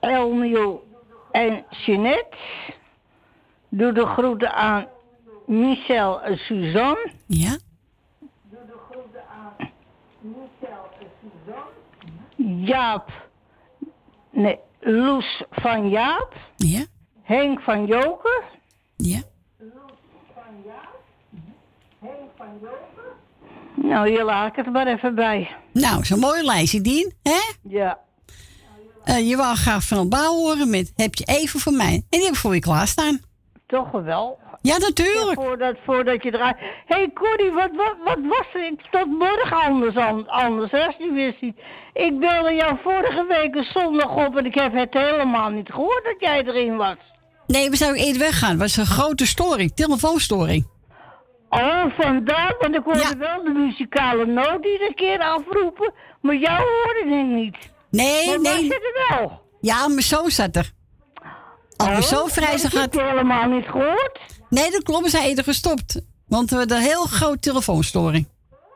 Elmiel en Jeanette. Doe de groeten aan Michel en Suzanne. Ja. Jaap. Nee, Loes van Jaap. Ja. Henk van Joker. Ja. Nou, hier laat ik het maar even bij. Nou, zo'n mooi lijstje, Dien. Hè? Ja. Eh, je wou graag van een bouw horen met heb je even voor mij. En die heb ik voor je klaarstaan. Toch wel. Ja, natuurlijk. Ja, voordat, voordat je draait. Hé hey Corrie, wat, wat, wat was er? Ik tot morgen anders, an- anders hè, als je wist niet. Ik belde jou vorige week een zondag op en ik heb het helemaal niet gehoord dat jij erin was. Nee, we zijn ook eerder weggegaan. Het was een grote storing, telefoonstoring. Oh, vandaar, want ik hoorde wel de muzikale noot iedere keer afroepen, maar jou hoorde ik niet. Nee, maar nee. zit het wel? Ja, mijn zoon zat er. Als mijn Oh, zoon vrij dat zou heb ik helemaal niet gehoord. Nee, dat klopt. We zijn eerder gestopt. Want we hadden een heel grote telefoonstoring.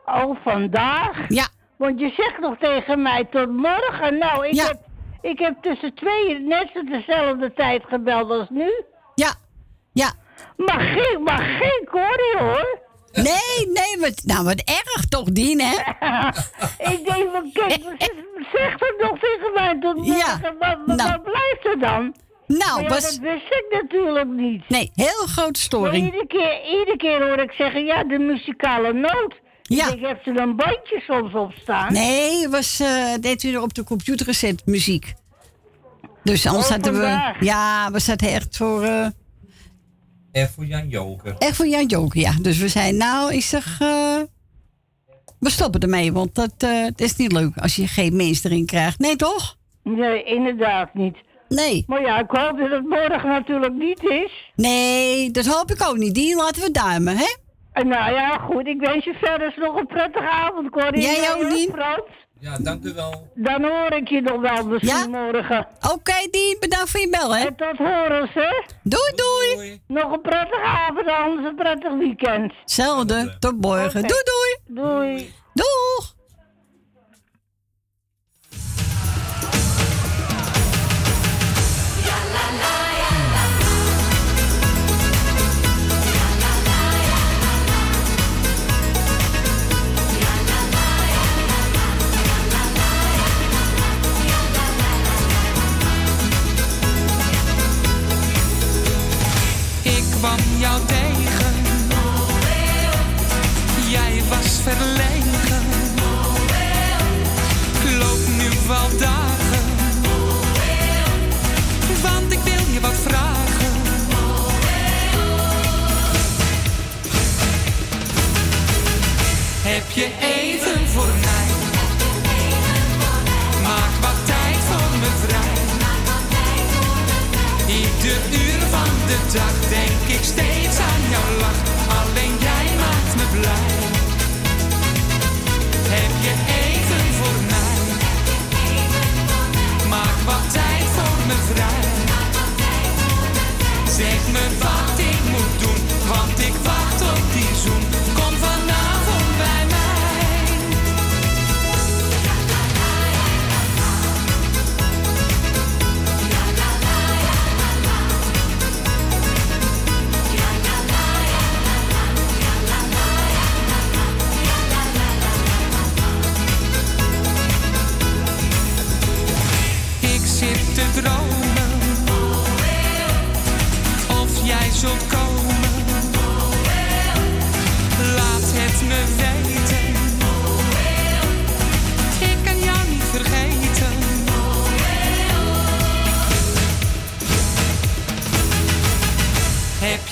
Oh, vandaag? Ja. Want je zegt nog tegen mij tot morgen. Nou, ik, heb, ik heb tussen twee net dezelfde tijd gebeld als nu. Ja, ja. Maar geen, maar geen Corrie hoor. Nee, nee, wat, nou wat erg toch, Dien, hè? ik denk, van, kijk, zeg het nog tegen mij tot morgen. Ja, Wat, wat, nou. wat blijft er dan? Nou, ja, was- dat wist ik natuurlijk niet. Nee, heel grote Maar storing. iedere keer, iedere keer hoor ik zeggen, ja, de muzikale noot. Ja. Ik heb er een bandje soms op staan. Nee, was, eh deed u er op de computer gezet, muziek. Dus anders hadden we... vandaag. Ja, we zaten echt voor... eh, En voor Jan Joker. echt voor Jan Joker, ja. Dus we zeiden, nou, ik zeg... eh, we stoppen ermee, want dat, eh, het is niet leuk als je geen mensen erin krijgt. Nee, toch? Nee, inderdaad niet. Nee. Maar ja, ik hoop dat het morgen natuurlijk niet is. Nee, dat hoop ik ook niet. Die laten we duimen, hè? En nou ja, goed, ik wens je verder nog een prettige avond, Corrie. Jij ook, Ja, Dien? Frans. Ja, dank u wel. Dan hoor ik je nog wel misschien morgen. Oké, Dien, bedankt voor je bel, hè? En tot horen, hè? Doei, doei. Nog een prettige avond, anders een prettig weekend. Hetzelfde, tot morgen. Doei, doei. Doei. Doeg. Kwam jou tegen. Jij was verlegen. Loop nu wel dagen. Want ik wil je wat vragen. Heb je even dag denk ik steeds aan jouw lach. Alleen jij maakt me blij. Heb je even voor mij? Maak wat tijd voor me vrij. Zeg me wat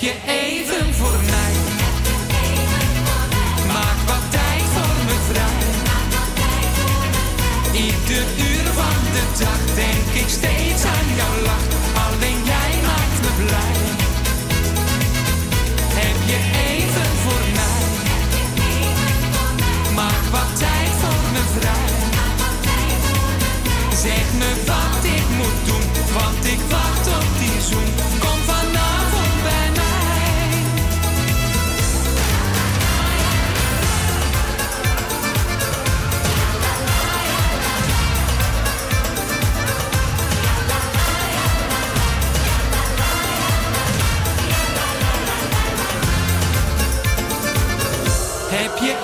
je even voor mij? Maak wat tijd voor me vrij. Ieder uur van de dag denk ik steeds aan jouw lach. Alleen jij maakt me blij. Heb je even voor mij? Maak wat tijd voor me vrij. Zeg me wat ik moet doen, want ik wacht op die zoen. tes pieds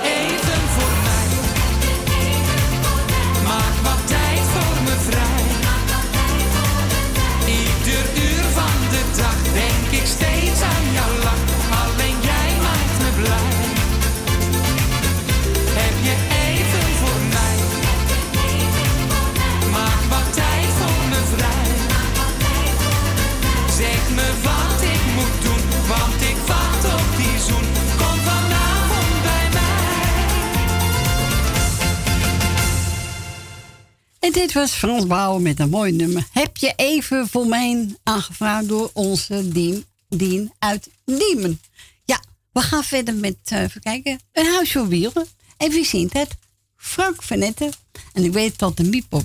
Dit was Frans Bouwen met een mooi nummer. Heb je even voor mij aangevraagd door onze Dien, Dien uit Diemen. Ja, we gaan verder met, uh, even kijken, een huis voor wielen. En wie zingt het? Frank Vanetten. En ik weet dat de Miep ook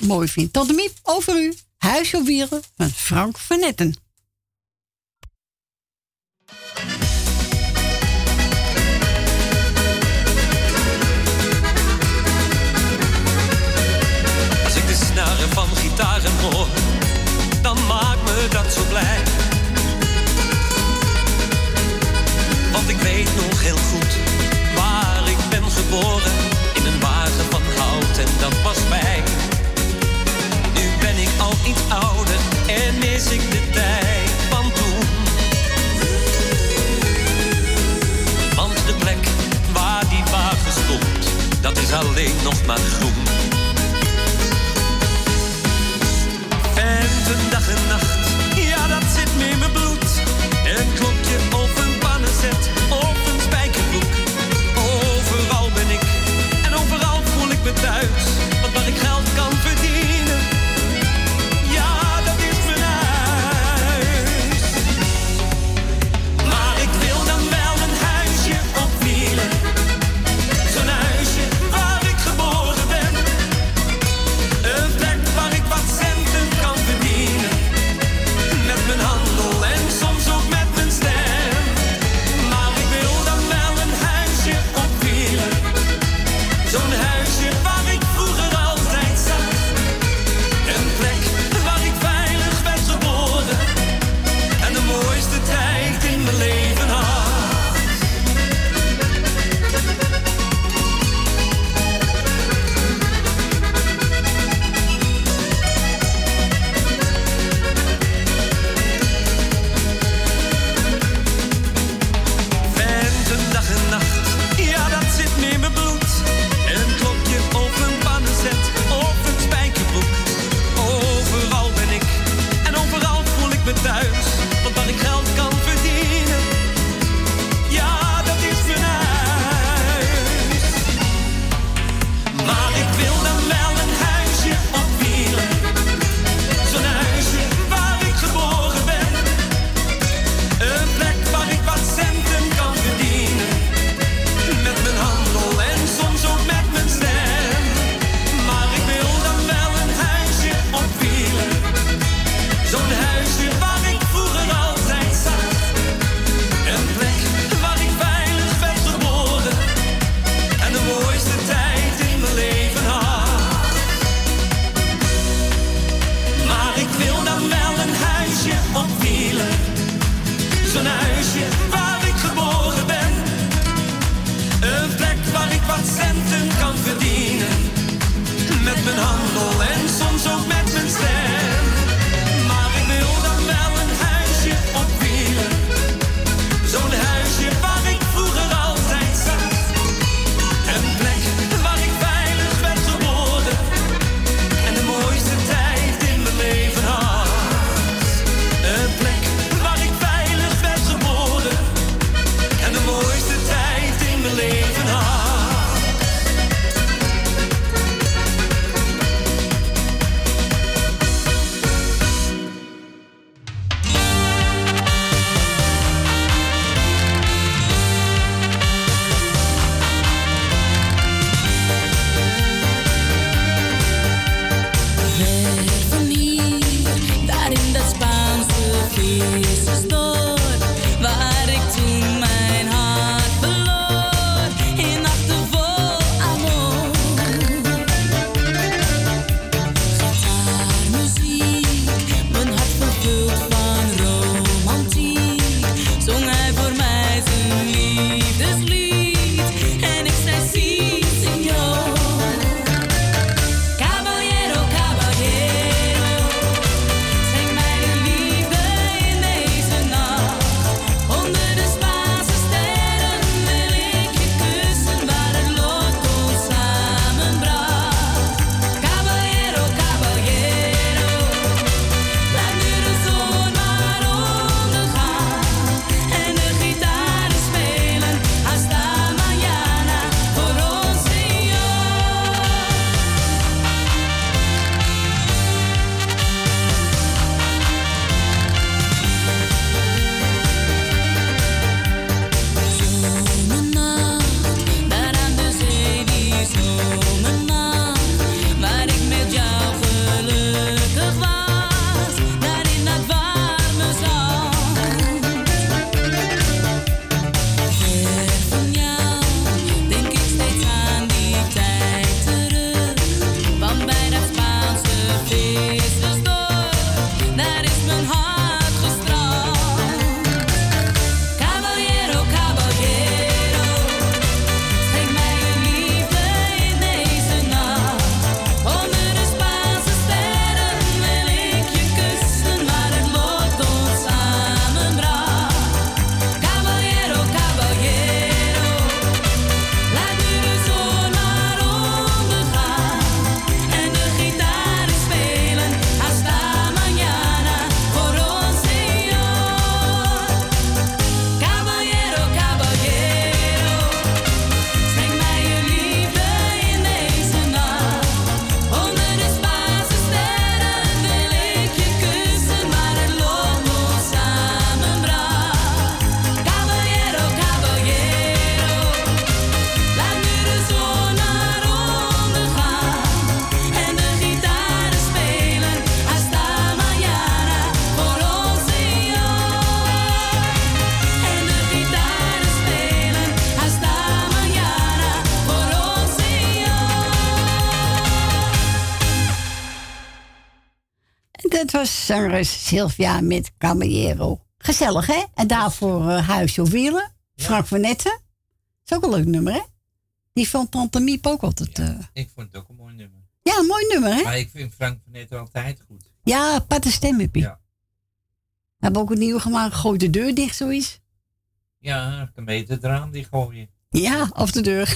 mooi vindt. Tot de Miep, over u. Huis voor wielen van Frank Vanetten. Heel goed waar ik ben geboren, in een wagen van hout en dat was mij. Nu ben ik al iets ouder en mis ik de tijd van toen. Want de plek waar die wagen stond, dat is alleen nog maar groen. Dat was zangeres Sylvia met Caballero. Gezellig, hè? En daarvoor uh, Wielen. Frank van Netten. is ook een leuk nummer, hè? Die vond Tante Miep ook altijd... Uh... Ik vond het ook een mooi nummer. Ja, een mooi nummer, hè? Maar ik vind Frank van Netten altijd goed. Ja, aparte stem heb je. Ja. We hebben ook een nieuwe gemaakt. Gooi de deur dicht, zoiets. Ja, ik kan beter het raam dichtgooien. Ja, of de deur.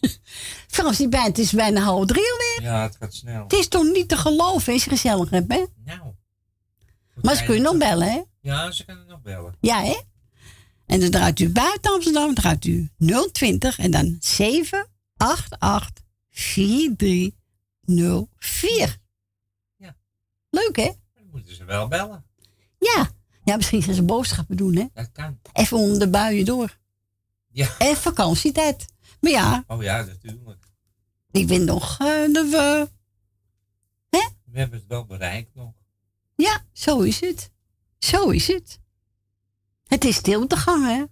Frans, die band is bijna half drie alweer. Ja, het gaat snel. Het is toch niet te geloven, is gezellig hè? Nou. Maar ze kunnen nog bellen, hè? Ja, ze kunnen nog bellen. Ja, hè? En dan draait u buiten Amsterdam, draait u 020 en dan 788 4304. Ja. Leuk, hè? Dan moeten ze wel bellen. Ja. Ja, misschien gaan ze boodschappen doen, hè? Dat kan. Even onder de buien door. Ja. En vakantietijd. Maar ja. Oh ja, natuurlijk. Ik vind nog uh, de we. Hè? We hebben het wel bereikt nog. Ja, zo is het. Zo is het. Het is stil te gang, hè?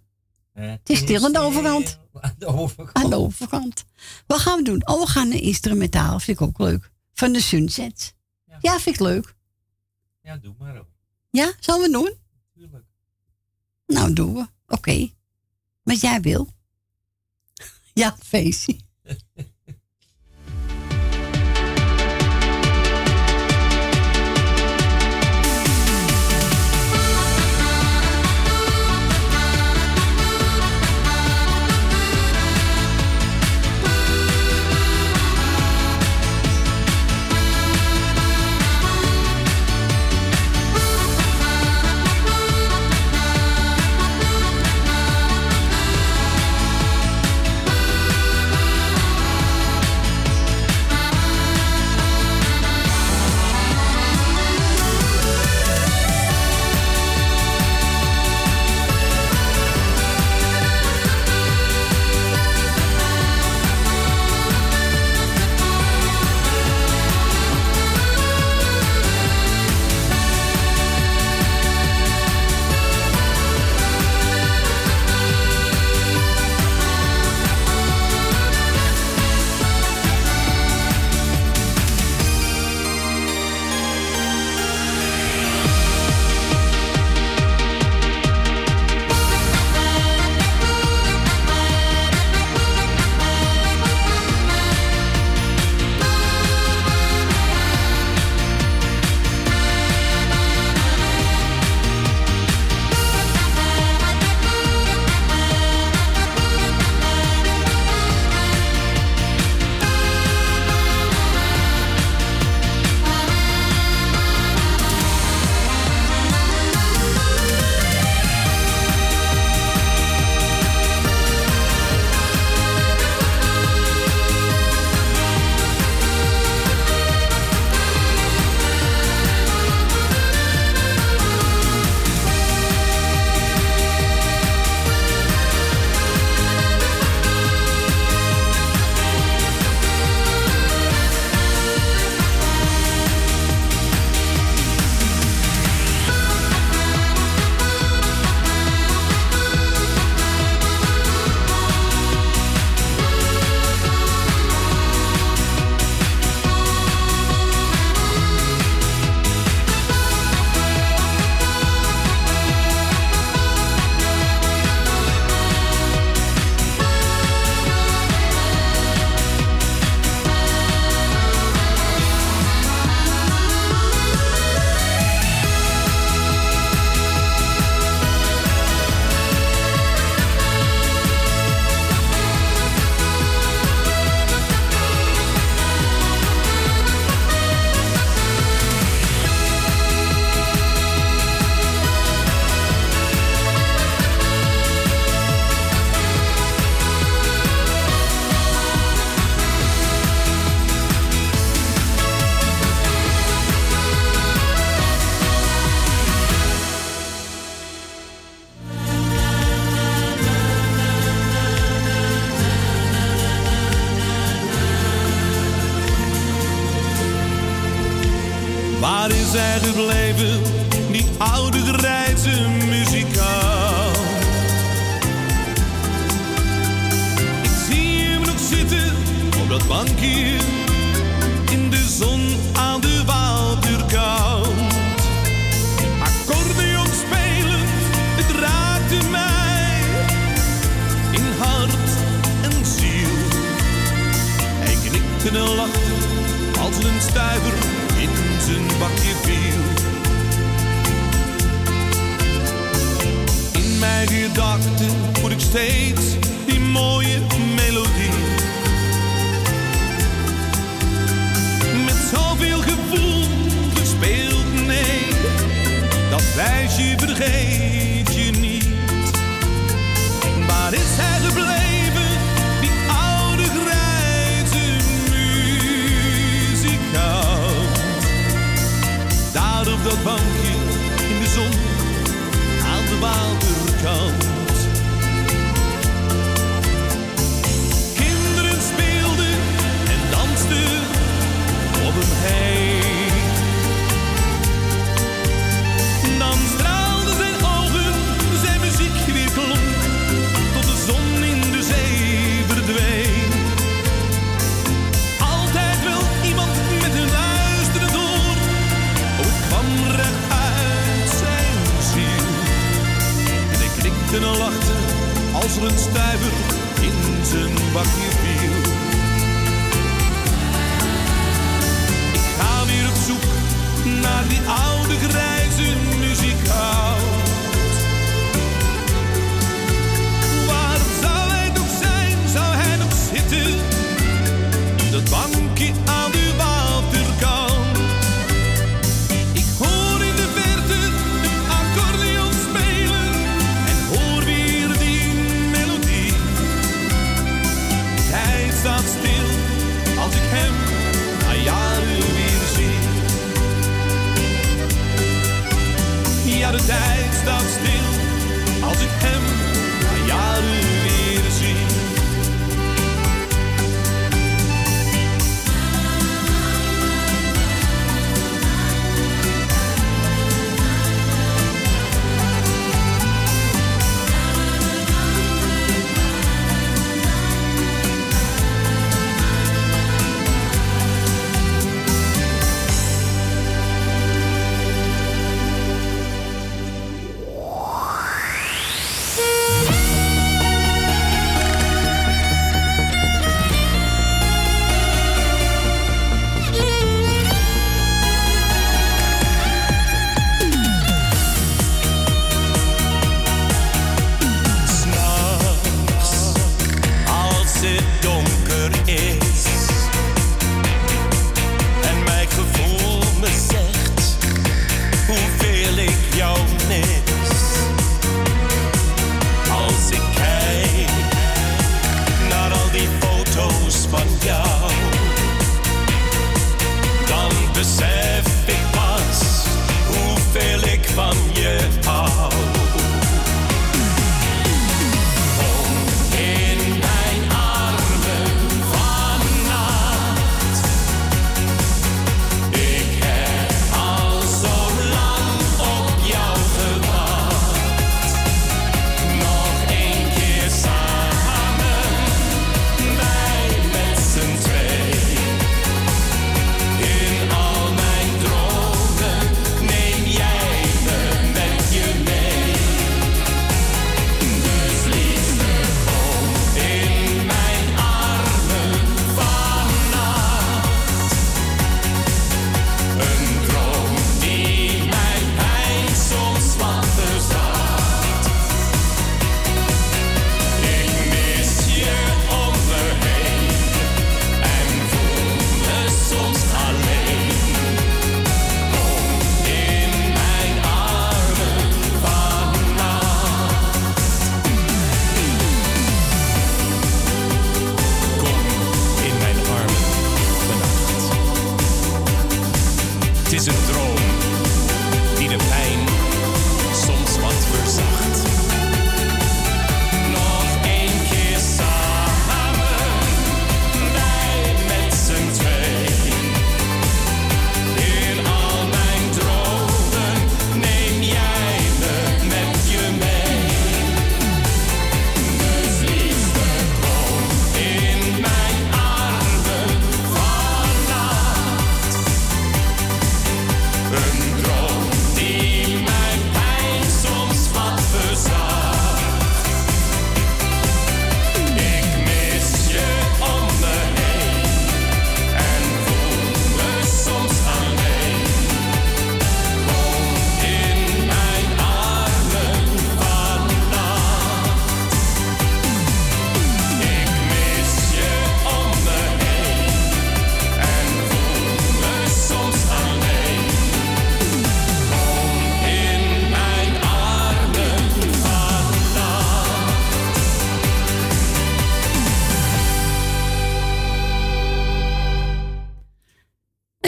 Het is stil aan de overkant. Aan de overkant. Aan de overkant. Wat gaan we doen? Oh, we gaan naar instrumentaal. Vind ik ook leuk. Van de Sunsets. Ja, ja vind ik leuk. Ja, doe maar ook. Ja, zullen we doen? Tuurlijk. Nou, doen we. Oké. Okay. Wat jij wil. Ja, feestje. Gedachten voel ik steeds die mooie melodie. Met zoveel gevoel gespeeld, nee, dat wijsje vergeet je niet. Waar is hij gebleven, die oude grijze muzikant? Daar op dat bankje in de zon, aan de waterkant. Kinderen en lachte als er een stuiver in zijn bakje viel. Ik ga weer op zoek naar die oude grijze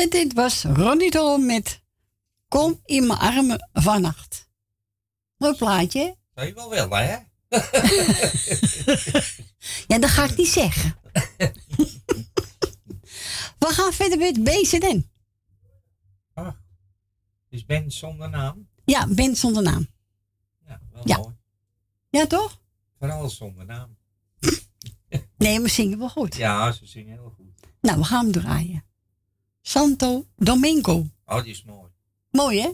En dit was Ronnie Dol met Kom in mijn armen vannacht. Mooi plaatje? Zou je wel willen, hè? Ja, dat ga ik niet zeggen. We gaan verder met BZN. Dus Ben zonder naam? Ja, Ben zonder naam. Ja, wel Ja. mooi. Ja, toch? Vooral zonder naam. Nee, maar zingen wel goed. Ja, ze zingen heel goed. Nou, we gaan hem draaien. Santo Domingo. Oh, die is mooi. Mooi, hè?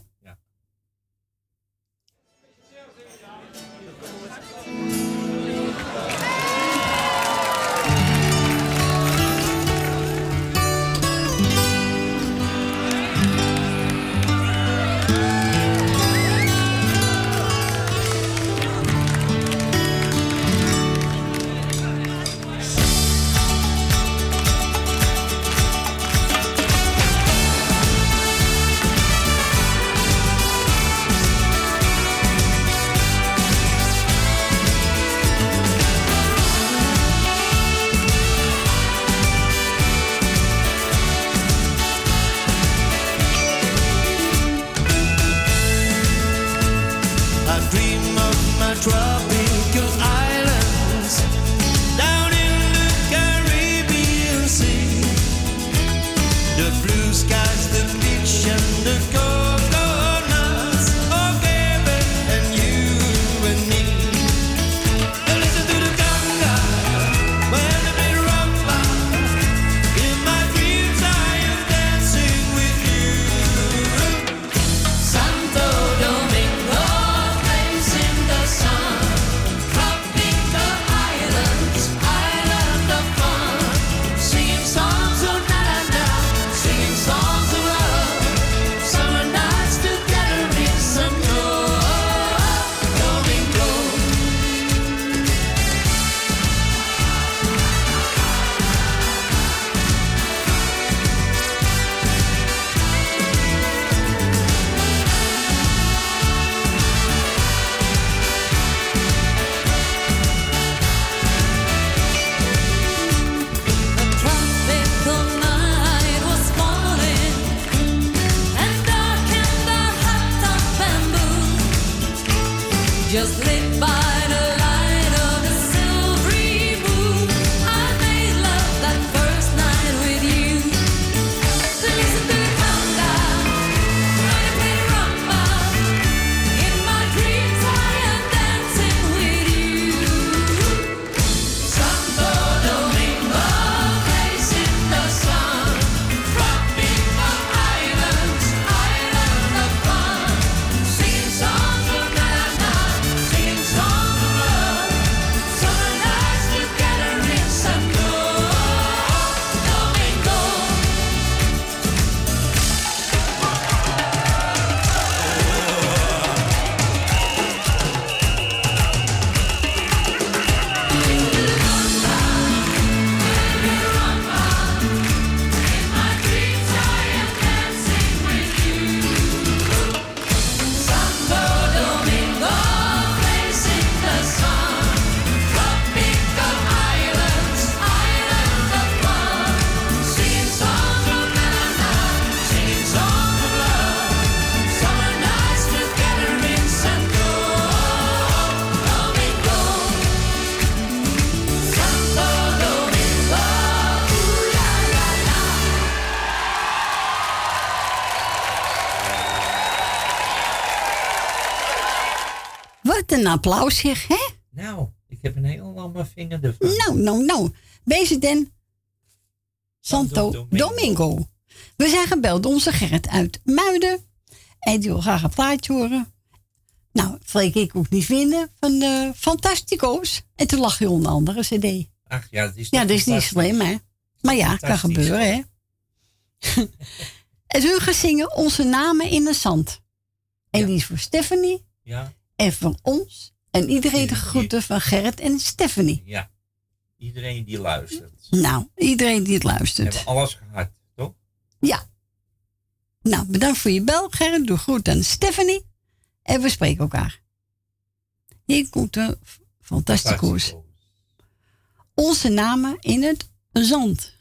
Applaus, zeg, hè? Nou, ik heb een heel lamme vinger ervan. Nou, nou, nou. BZN Santo Domingo. We zijn gebeld door onze Gerrit uit Muiden. En die wil graag een plaatje horen. Nou, Freek ik ook niet vinden van de Fantastico's. En toen lag je onder andere cd. Ach ja, dat is Ja, dat is niet slim, hè? Maar ja, kan gebeuren, hè? en ze gaan zingen Onze Namen in het Zand. En die is voor Stephanie Ja, en van ons. En iedereen de groeten van Gerrit en Stephanie. ja. Iedereen die luistert. Nou, iedereen die het We luistert. hebben alles gehad, toch? Ja. Nou, bedankt voor je bel, Gerrit. Doe goed aan Stephanie. En we spreken elkaar. Hier komt de Fantastico's. Onze namen in het zand.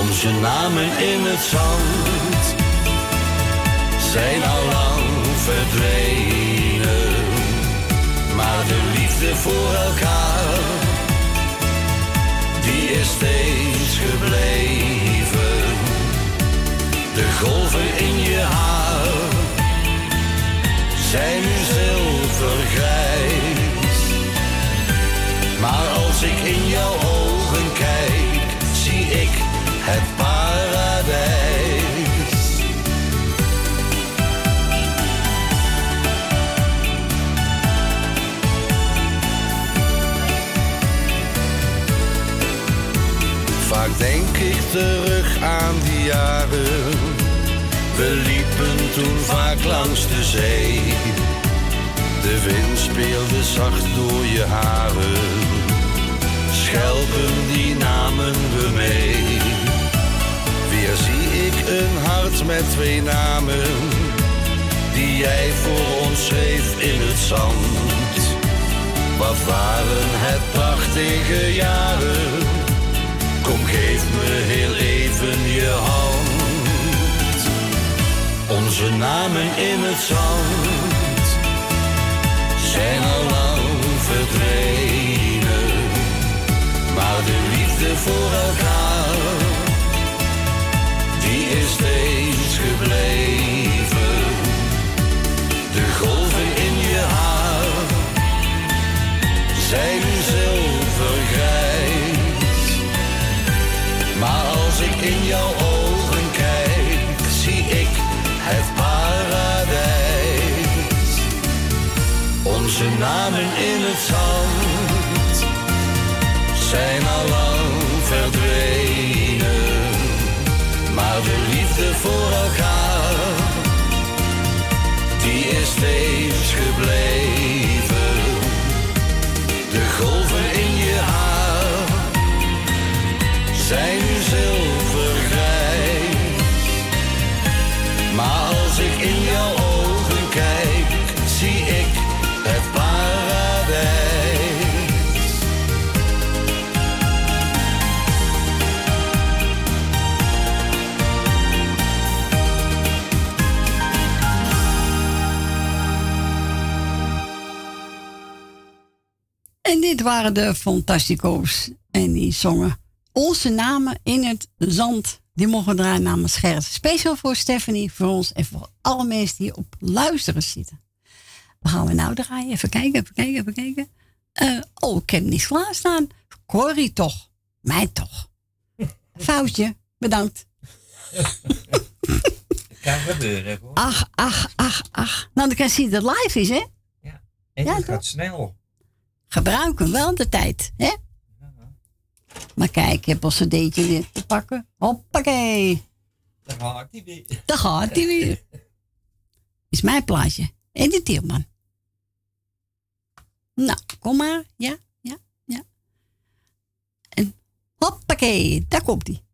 Onze namen in het zand zijn al lang verdwenen. Maar de liefde voor elkaar, die is steeds gebleven. De golven in je haar zijn nu zilvergrijs. Terug aan die jaren. We liepen toen vaak langs de zee. De wind speelde zacht door je haren. Schelpen die namen we mee. Weer zie ik een hart met twee namen. Die jij voor ons schreef in het zand. Wat waren het prachtige jaren. Kom geef me heel even je hand. Onze namen in het zand zijn al lang verdwenen. Maar de liefde voor elkaar, die is steeds gebleven. De golven in je haar zijn namen in het zand zijn al lang verdwenen. Maar de liefde voor elkaar, die is steeds gebleven. De golven in je haar zijn nu waren de Fantastico's. En die zongen onze namen in het zand. Die mogen draaien namens Gerrit. Speciaal voor Stephanie, voor ons en voor alle mensen die op luisteren zitten. Wat gaan we nou draaien? Even kijken, even kijken, even kijken. Eh, oh, ik heb niet klaarstaan. Corrie toch. Mij toch. Foutje. Bedankt. kan gebeuren hoor. Ach, ach, ach, ach. Nou, dan kan je zien dat het live is, hè? En Ja, het toch? gaat snel. Gebruik hem wel de tijd, hè? Maar kijk, ik heb al een cd'tje weer te pakken. Hoppakee. Dan gaat hij weer. Daar gaat hij weer. Is mijn plaatje. Editeer man. Nou, kom maar. Ja, ja, ja. En hoppakee, daar komt hij.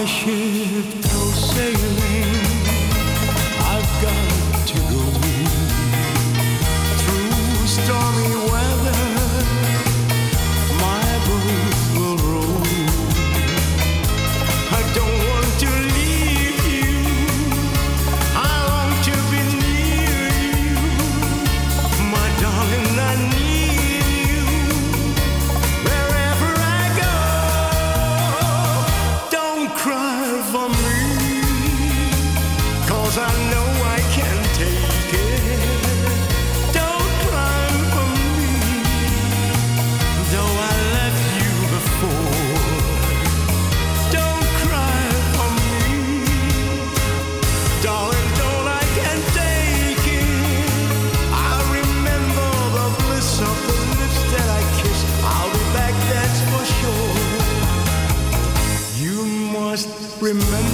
也许 remember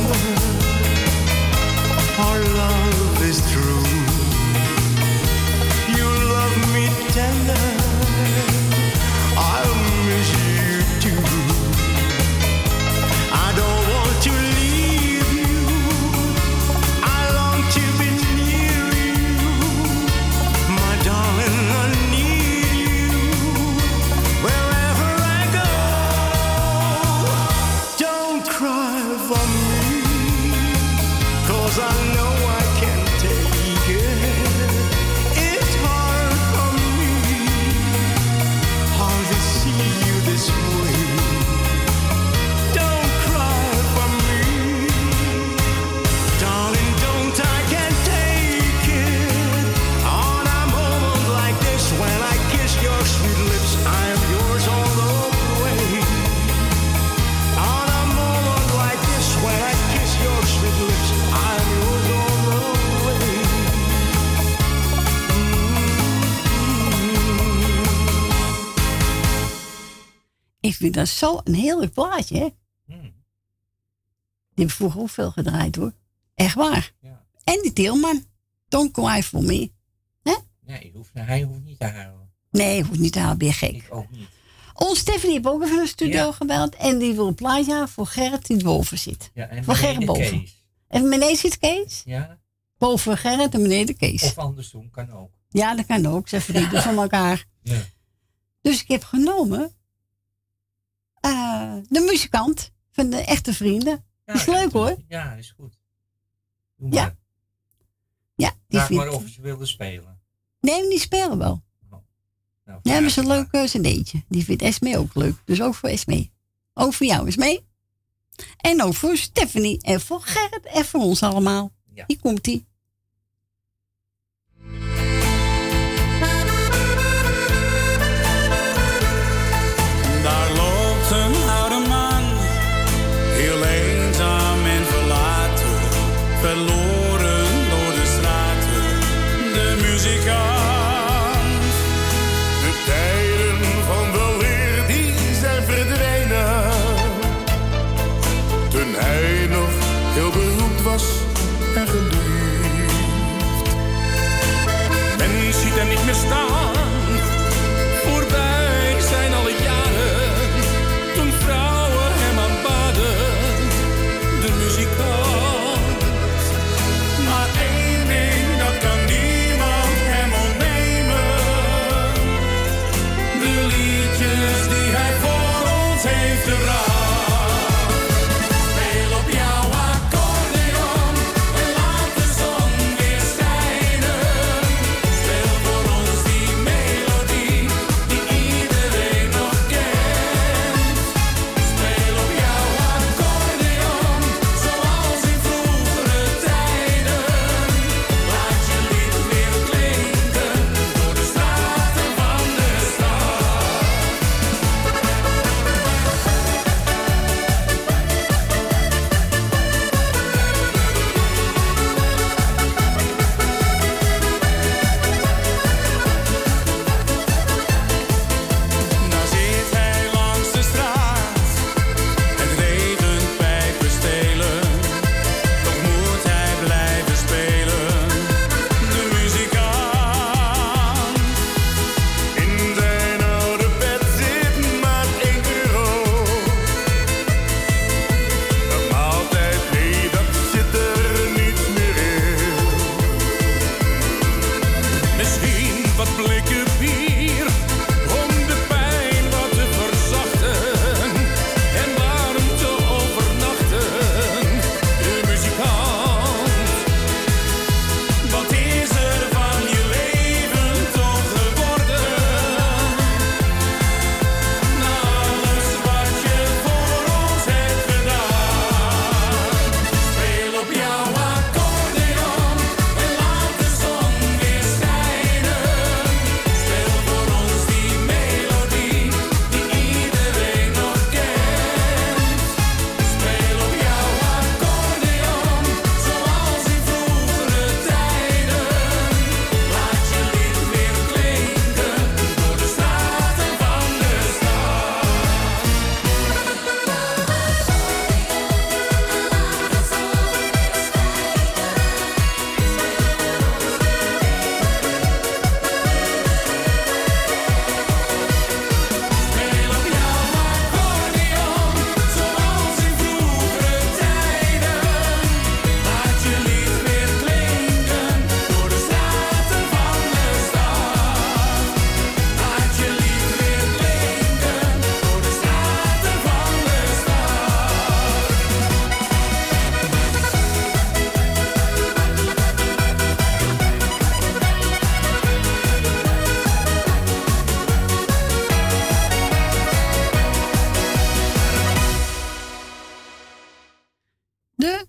dat zo een heerlijk plaatje, hè? Hmm. Die heb ik vroeger ook veel gedraaid, hoor. Echt waar. En die Tilman. Don't cry for me. Nee, hoeft, hij hoeft niet te huilen. Nee, hoeft niet te halen, ben je gek. Ik ook niet. Ons Stephanie heeft ook even de studio Ja. gebeld. En die wil een plaatje hebben voor Gerrit die boven zit. Ja, en voor Gerrit boven. Kees. En beneden zit Kees? Ja, Boven Gerrit en beneden Kees. of andersom kan ook. Ja, dat kan ook. Ze verdienen van elkaar. Ja. Dus ik heb genomen eh, de muzikant van de echte vrienden. is leuk hoor. Ja, is goed. Doe Ja. maar. Ja, die Vraag maar of ze willen spelen. Nee, die spelen wel. Nou, Ja, hebben ze een leuk uh, cd'tje. Die vindt Esme ook leuk. Dus ook voor Esme. Ook voor jou, Esme. En ook voor Stephanie. En voor Gerrit. En voor ons allemaal. Hier komt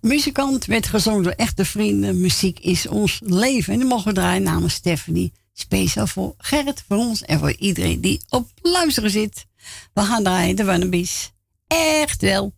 Muzikant werd gezongen door echte vrienden. Muziek is ons leven. En dan mogen we draaien namens Stephanie. Speciaal voor Gerrit, voor ons en voor iedereen die op luisteren zit. We gaan draaien de Wannabies. Echt wel.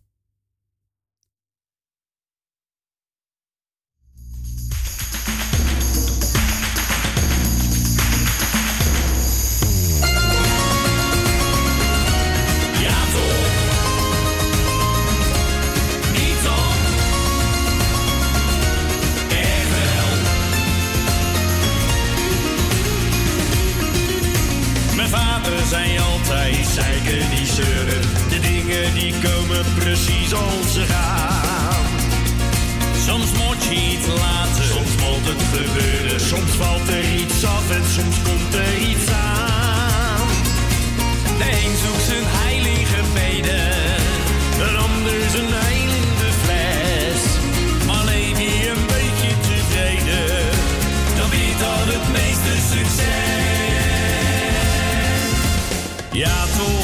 En soms komt er iets aan. De een zoekt zijn heilige beden, een ander zijn heil in de fles. Leef je een beetje tevreden, dan weet dat het meeste succes. Ja, toch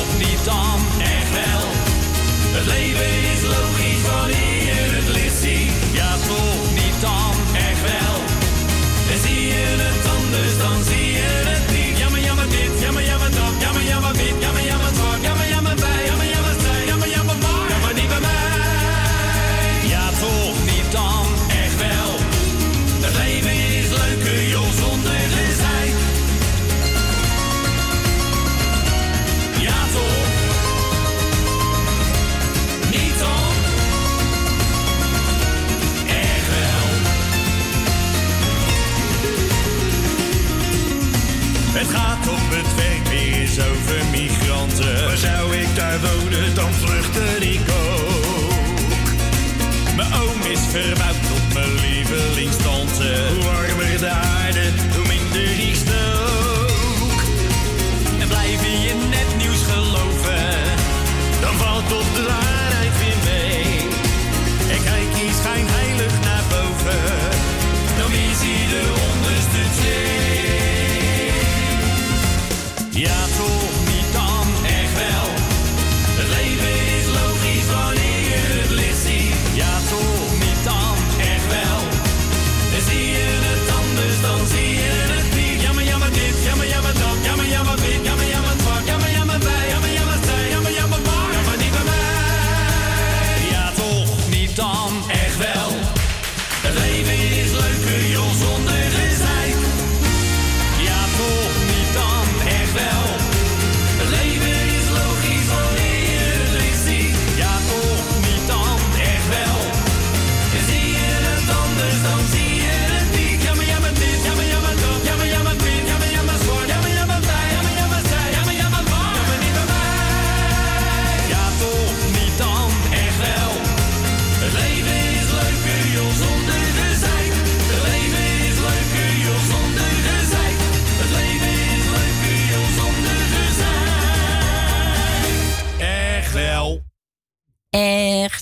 verbuit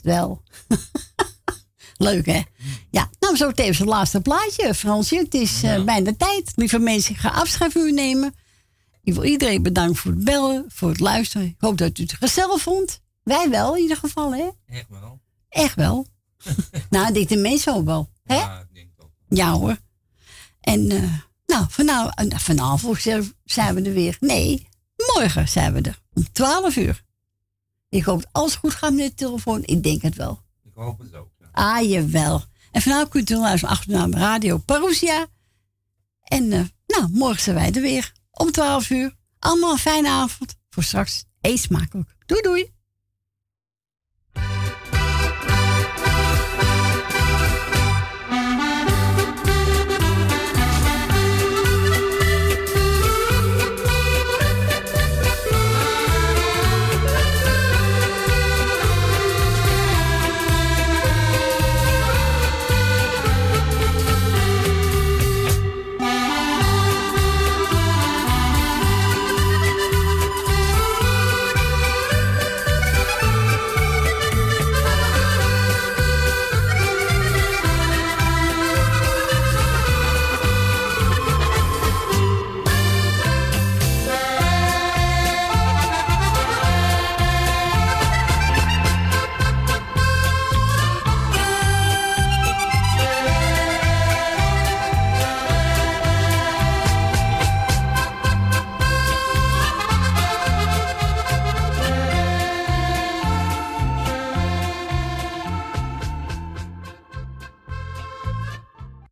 wel. Leuk, hè? Ja, nou, zo tevens het laatste plaatje, Fransje. Het is eh, bijna tijd. Lieve mensen, ik ga afscheid van u nemen. Ik wil iedereen bedanken voor het bellen, voor het luisteren. Ik hoop dat u het gezellig vond. Wij wel, in ieder geval, hè? Echt wel. Echt wel. nou, ik denk de mensen ook wel. Hè? Ja, hoor. En eh, nou, vanavond, uh, vanavond zijn we er weer. Nee, morgen zijn we er. Om 12 uur. Ik hoop dat alles goed gaat met de telefoon. Ik denk het wel. Ik hoop het ook. Ah, jawel. En vanavond kunt u luisteren achternaam Radio Parousia. En uh, nou, morgen zijn wij er weer. Om 12 uur. Allemaal een fijne avond. Voor straks. Eet smakelijk. Doei doei.